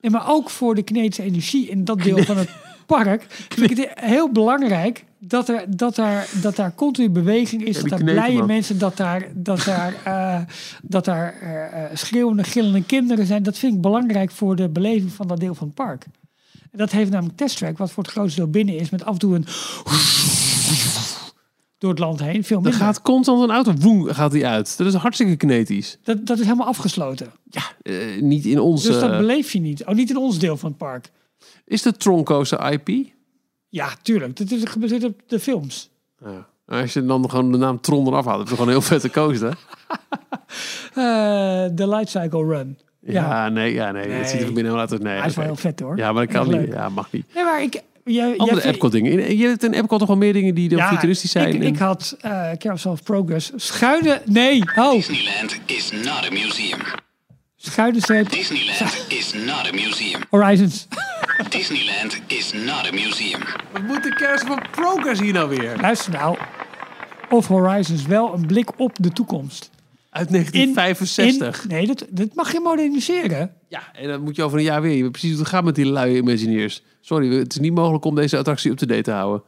nee, maar ook voor de kinetische energie in dat deel van het park vind ik het heel belangrijk dat er, dat er, dat daar continu beweging is. Ja, dat daar blije man. mensen, dat daar, dat daar, eh, dat daar eh, schreeuwende, gillende kinderen zijn. Dat vind ik belangrijk voor de beleving van dat deel van het park. En dat heeft namelijk testtrack, wat voor het grootste deel binnen is, met af en toe een door het land heen. Veel Er minder. gaat constant een auto, woem, gaat die uit. Dat is hartstikke kinetisch. Dat, dat is helemaal afgesloten. Eh, niet in ons... Dus dat beleef je niet. Oh, niet in ons deel van het park. is de Troncoaster IP? Ja, tuurlijk. Dat is gebaseerd op de films. Ja. Als je dan gewoon de naam Tron eraf haalt, heb je gewoon een heel vette coaster. Eh, De Light Cycle Run. Ja, Ja. nee, ja, nee. Het ziet er binnen uit als nee. Hij is wel heel vet hoor. Ja, maar dat kan niet. leuk. Ja, mag niet. Nee, maar ik... Jij, Andere jij- Epcot dingen. Je hebt in Epcot toch wel meer dingen die Ja, futuristisch zijn. Ik, en- ik had eh Carousel of Progress. Schuine... Nee, oh. Disneyland is not a museum. Schuine streep. Disneyland is not a museum. Horizons. Disneyland is not a museum. Wat moet de kerst van Progress hier nou weer? Luister nou. Of Horizons wel een blik op de toekomst. Uit In- 1965. in- nee, dat, dat mag je moderniseren. Ja, en dan moet je over een jaar weer. Je weet precies hoe het gaat met die luie Imagineers. Sorry, het is niet mogelijk om deze attractie up-to-date te houden.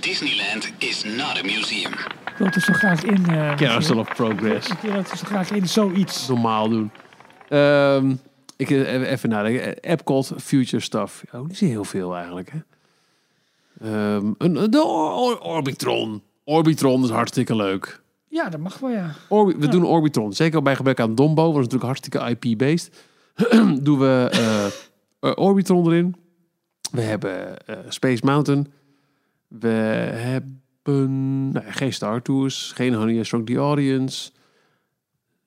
Disneyland is not a museum. Ik wil het er zo graag in. eh, Carousel of Progress. Ik wil het er zo graag in zoiets. Normaal doen. Ehm, ik eh, even nadenken. Epcot, Future Stuff. Oh, die zie heel veel eigenlijk. Hè? Ehm, een, de Or- Or- Orbitron. Orbitron is hartstikke leuk. Ja, dat mag wel, ja. Orbi- we doen Orbitron. Zeker bij gebrek aan Dombo, wat is natuurlijk hartstikke IP-based. doen we eh, eh, Orbitron erin. We hebben eh, Space Mountain. We hebben nou, geen Star Tours, geen Honey I Shrunk the Audience.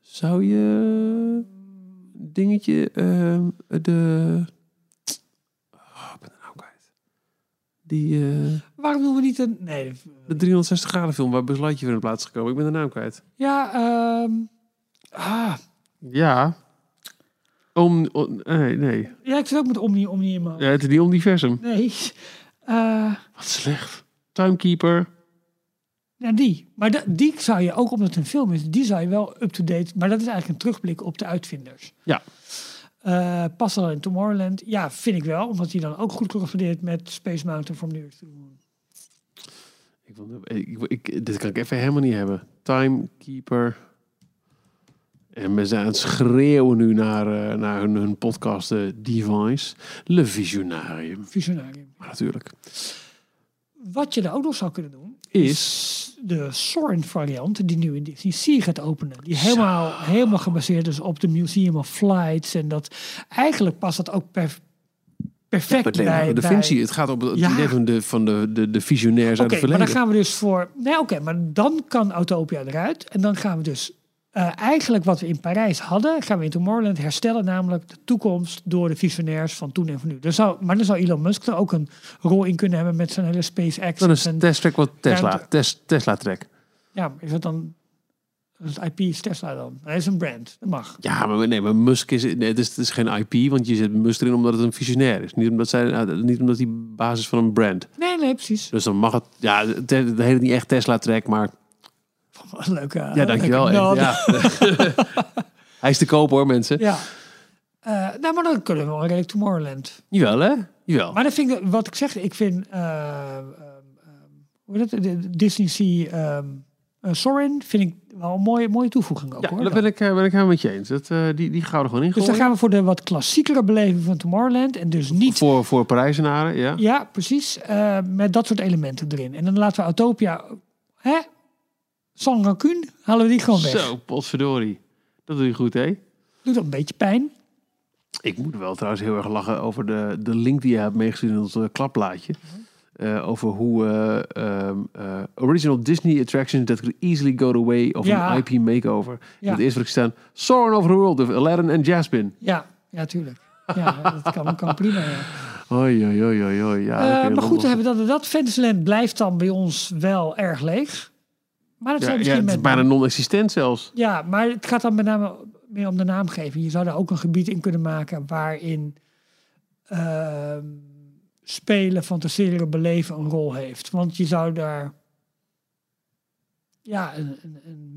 Zou je dingetje eh, de oh, ik ben de naam kwijt. Die eh, Waarom doen we niet een... Nee, de 360 graden film waar Buzz Lightyear in de plaats is gekomen. Ik ben de naam kwijt. ja, ehm ah, Ja. Om, om- nee, nee. ja, ik zit ook met Omni, Omni in mijn Ja, het is niet Omniversum. Nee, Eh, Wat slecht. Timekeeper. Ja, die. Maar da- die zou je, ook omdat het een film is, die zou je wel up-to-date... Maar dat is eigenlijk een terugblik op de uitvinders. Ja. Eh past al in Tomorrowland? Ja, vind ik wel. Omdat hij dan ook goed correspondeert met Space Mountain from the Earth to the Moon. Ik, wil- ik, ik, dit kan ik even helemaal niet hebben. Timekeeper. En we zijn aan het schreeuwen nu naar, eh, naar hun, hun podcast eh, Device. Le Visionarium. Visionarium. Maar natuurlijk. Wat je er ook nog zou kunnen doen, Is... de Soarin variant die nu in Disney Sea gaat openen. Die helemaal, helemaal gebaseerd is op de Museum of Flights. En dat eigenlijk past dat ook per, perfect nee, bij... de functie, het gaat op het Ja. idee van de, van de, de, de visionairs uit Oké, het maar dan gaan we dus voor... Nee, oké, maar dan kan Autopia eruit. En dan gaan we dus eh, eigenlijk wat we in Parijs hadden... gaan we in Tomorrowland herstellen. Namelijk de toekomst door de visionairs van toen en van nu. Dus zou, maar dan zou Elon Musk er ook een rol in kunnen hebben... met zijn hele SpaceX. Dan is en, Test wat Tesla. Tes, Tesla Track. Ja, maar is dat dan... Het IP is Tesla dan. Hij is een brand. Dat mag. Ja, maar nee, maar Musk is, nee, het is, het is geen IP, want je zet Musk erin omdat het een visionair is. Niet omdat, zij, eh, niet omdat hij basis van een brand. Nee, nee, precies. Dus dan mag het, ja, het het heet niet echt Tesla Leuke. ja, dankjewel. leuke ja. Hij is te koop hoor, mensen. Ja. Eh, nou, maar dan kunnen we wel redelijk Tomorrowland. Jawel, hè? Jawel. Maar dan vind ik, wat ik zeg, ik vind, hoe heet het, Disney Sea ehm eh, Sorin vind ik wel een mooie, mooie toevoeging ook ja, hoor. daar ben ik, ben ik helemaal met je eens. Dat, die, die gaan we er gewoon in Dus dan gaan we voor de wat klassiekere beleving van Tomorrowland en dus niet Voor, voor Parijzenaren, ja. Ja, precies. met dat soort elementen erin. En dan laten we Autopia... Hè? Sans rancune halen we die gewoon weg. Zo, potverdorie. Dat doe je goed, hè? Doet dat een beetje pijn. Ik moet wel trouwens heel erg lachen over de, de link die je hebt meegestuurd in ons eh, klapplaatje. Eh, over hoe eh, ehm, eh, original Disney attractions that could easily go the way of Ja. an IP makeover. Ja. Het eerste wat ik staan, Soaring over the World of Aladdin en Jasmine. Ja, ja, tuurlijk. Ja, dat kan, kan prima, ja. Oei, oei, oei. Ja, maar goed, hebben we dat, dat Fantasyland blijft dan bij ons wel erg leeg. Maar dat misschien het is bijna non-existent zelfs. Ja, maar het gaat dan met name meer om de naamgeving. Je zou daar ook een gebied in kunnen maken waarin ehm, spelen, fantaseren, beleven een rol heeft. Want je zou daar ja, een,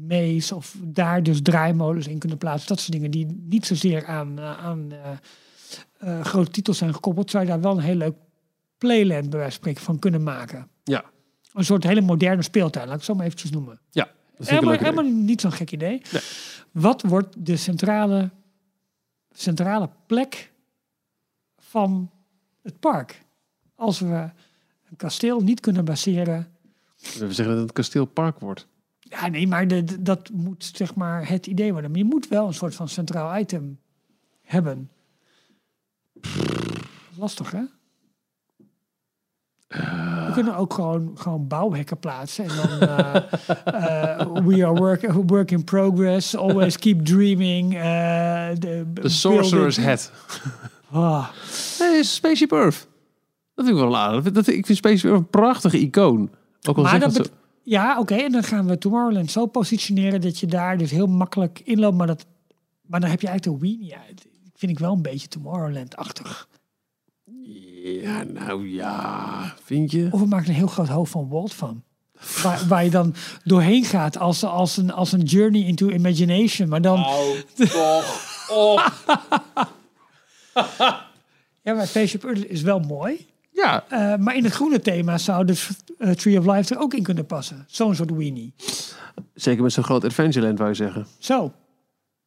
een, of daar dus draaimolens in kunnen plaatsen. Dat soort dingen die niet zozeer aan, eh, aan eh, eh, grote titels zijn gekoppeld. Zou je daar wel een heel leuk playland bij wijze van spreken van kunnen maken. Ja, Een soort hele moderne speeltuin, laat ik het zo maar eventjes noemen. ja. Dat Helemaal, niet zo'n gek idee. Nee. Wat wordt de centrale, centrale plek van het park? Als we een kasteel niet kunnen baseren. We zeggen dat het een kasteelpark wordt. Ja, nee, maar de, de- dat moet zeg maar het idee worden. Maar je moet wel een soort van centraal item hebben. Lastig, hè? We kunnen ook gewoon, gewoon bouwhekken plaatsen. En dan eh, eh, we are work, work in progress. Always keep dreaming. eh, de De Sorcerer's Hat. Ah, Nee, is Spaceship Earth. Dat vind ik wel aardig. Dat, dat- ik vind Spaceship Earth een prachtige icoon. Ook al maar dat dat ja, oké. en dan gaan we Tomorrowland zo positioneren dat je daar dus heel makkelijk inloopt. Maar, dat, maar dan heb je eigenlijk de Weenie uit. Vind ik wel een beetje Tomorrowland-achtig. Ja, nou ja. Vind je? Of we maken een heel groot hoofd van Walt van. Waar, waar je dan doorheen gaat als, als, een, als een journey into imagination. Maar dan... Ja, maar Spaceship Earth is wel mooi. Ja, Eh, maar in het groene thema zou dus eh, Tree of Life er ook in kunnen passen. Zo'n soort weenie. zeker met zo'n groot Adventureland, wou je zeggen. Zo.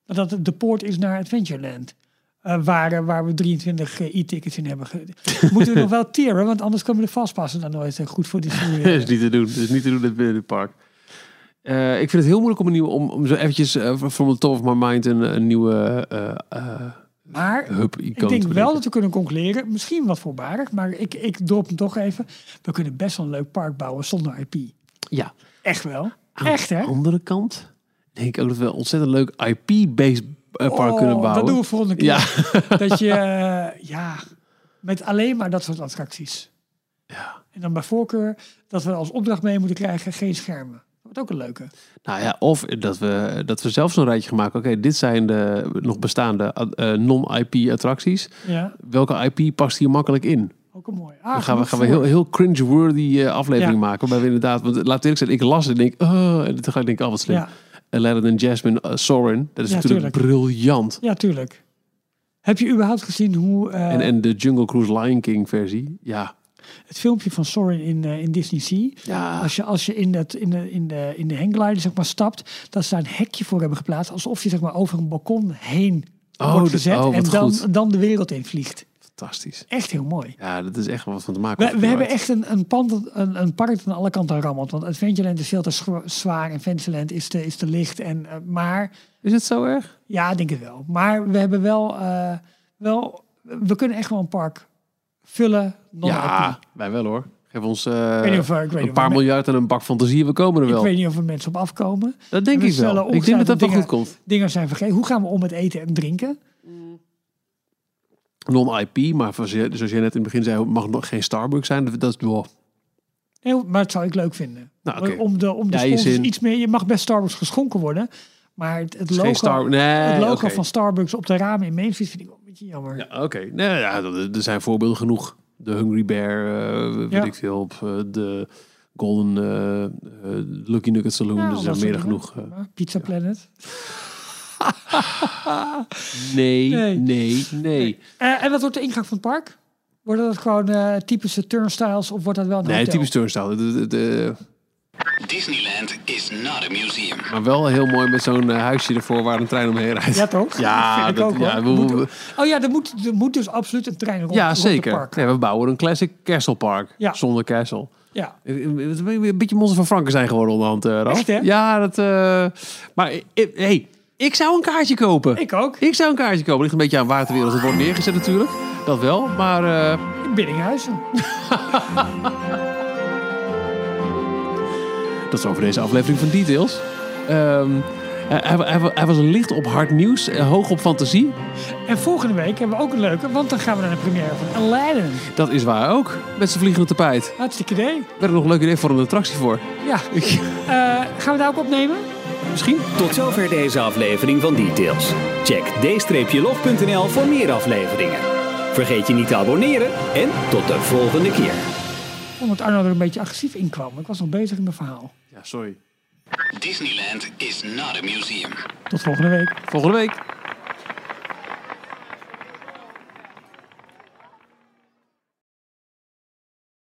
Dat het de poort is naar Adventureland. Eh, waar, eh, waar we 23 eh, e-tickets in hebben. Moeten we nog wel tieren, want anders komen de vastpassen dan nooit eh, goed voor die Dat is niet te doen. Dat is niet te doen binnen het park. Ik vind het heel moeilijk om, een nieuwe, om, om zo eventjes from the top of my mind een, een nieuwe Maar ik denk wel dat we kunnen conclureren, misschien wat voorbarig, maar ik, ik drop hem toch even. We kunnen best wel een leuk park bouwen zonder IP. Ja. Echt wel. Aan Echt hè? de andere kant denk ik ook dat we een ontzettend leuk IP-based eh, park kunnen Oh, bouwen. Dat doen we volgende keer. Ja. Dat je, eh, ja, met alleen maar dat soort attracties. Ja. En dan bij voorkeur dat we als opdracht mee moeten krijgen geen schermen. Dat wordt ook een leuke. Nou ja, of dat we, dat we zelf zo'n rijtje gaan maken. Oké, dit zijn de nog bestaande eh, non-IP attracties. Ja, Welke IP past hier makkelijk in? ook een mooi. Ah, Dan gaan we, gaan we heel, heel cringe-worthy eh, aflevering Ja. maken. Waarbij we inderdaad, want laat ik zijn, ik las het en denk, oh, en toen ga ik denken, oh wat slim. Ja, Aladdin en Jasmine uh, Sorin, dat is Ja, natuurlijk tuurlijk. briljant. ja, tuurlijk. Heb je überhaupt gezien hoe eh, En, en de Jungle Cruise Lion King versie, ja. het filmpje van Sorin in, eh, in Disney Sea? Ja, Als je, als je in, dat, in, de, in, de, in de hangglider zeg maar, stapt, dat ze daar een hekje voor hebben geplaatst. Alsof je zeg maar, over een balkon heen Oh, wordt gezet oh, en dan, goed. dan de wereld in vliegt. Fantastisch. Echt heel mooi. Ja, dat is echt wel wat van te maken. We, we hebben echt een, een, pand, een, een park aan alle kanten rammelt. Want Adventureland is veel te zwaar en Fantasyland is te, is te licht. En, eh, maar Is het zo erg? ja, ik denk het wel. Maar we hebben wel, eh, wel we kunnen echt wel een park vullen. Ja, wij wel hoor. Geef ons eh, Ik of, ik een paar miljard en een bak fantasie. We komen er Ik wel. weet niet of er mensen op afkomen. Dat denk ik wel. Ik denk dat dat wel goed komt. Dingen zijn vergeten. Hoe gaan we om met eten en drinken? Non-IP, maar zoals je, zoals je net in het begin zei, mag nog geen Starbucks zijn. Dat is wel. Heel, maar dat zou ik leuk vinden. Nou. Om de, om de Ja, zin. iets meer. Je mag best Starbucks geschonken worden. Maar het, het logo, Star. Nee, het logo van Starbucks op de ramen in Street vind ik wel een beetje jammer. Ja, oké. Nee, ja, er zijn voorbeelden genoeg. De Hungry Bear, eh, weet Ja. ik veel, op eh, de Golden eh, Lucky Nugget Saloon. Ja, er zijn soort meer dan genoeg. Pizza Planet. nee, Nee. nee, nee. Eh, en wat wordt de ingang van het park? Worden dat gewoon eh, typische turnstiles of wordt dat wel een Nee, hotel? typisch turnstile. De- de- de- Disneyland is not a museum. maar wel heel mooi met zo'n eh, huisje ervoor waar een trein omheen rijdt. Ja, toch? Ja, Vind ik dat- ook, ja, we- we- oh ja, er moet, er moet dus absoluut een trein rond, ja rond zeker. het park. Nee, we bouwen een classic Castle Park. Ja. Zonder Castle. Ja. Het is een beetje monster van Franken zijn geworden onderhand. Ralf. Echt, hè? Ja, dat... eh, maar hey, Ik zou een kaartje kopen. Ik ook. Ik zou een kaartje kopen. Ligt een beetje aan waar ter wereld het wordt neergezet natuurlijk. Dat wel. Maar eh, In Biddinghuizen. dat is over deze aflevering van Details. Hij, hij- hij was een licht op hard nieuws. eh, hoog op fantasie. En volgende week hebben we ook een leuke, want dan gaan we naar de première van Aladdin. Dat is waar ook. Met zijn vliegende tapijt. Hartstikke idee. Werd er nog een leuk idee voor een attractie voor. Ja. Eh, gaan we daar ook opnemen? Misschien? Tot zover deze aflevering van Details. Check d-log.nl voor meer afleveringen. Vergeet je niet te abonneren en tot de volgende keer. Omdat Arno er een beetje agressief in kwam. Ik was nog bezig in mijn verhaal. Ja, sorry. Disneyland is not a museum. Tot volgende week. Volgende week.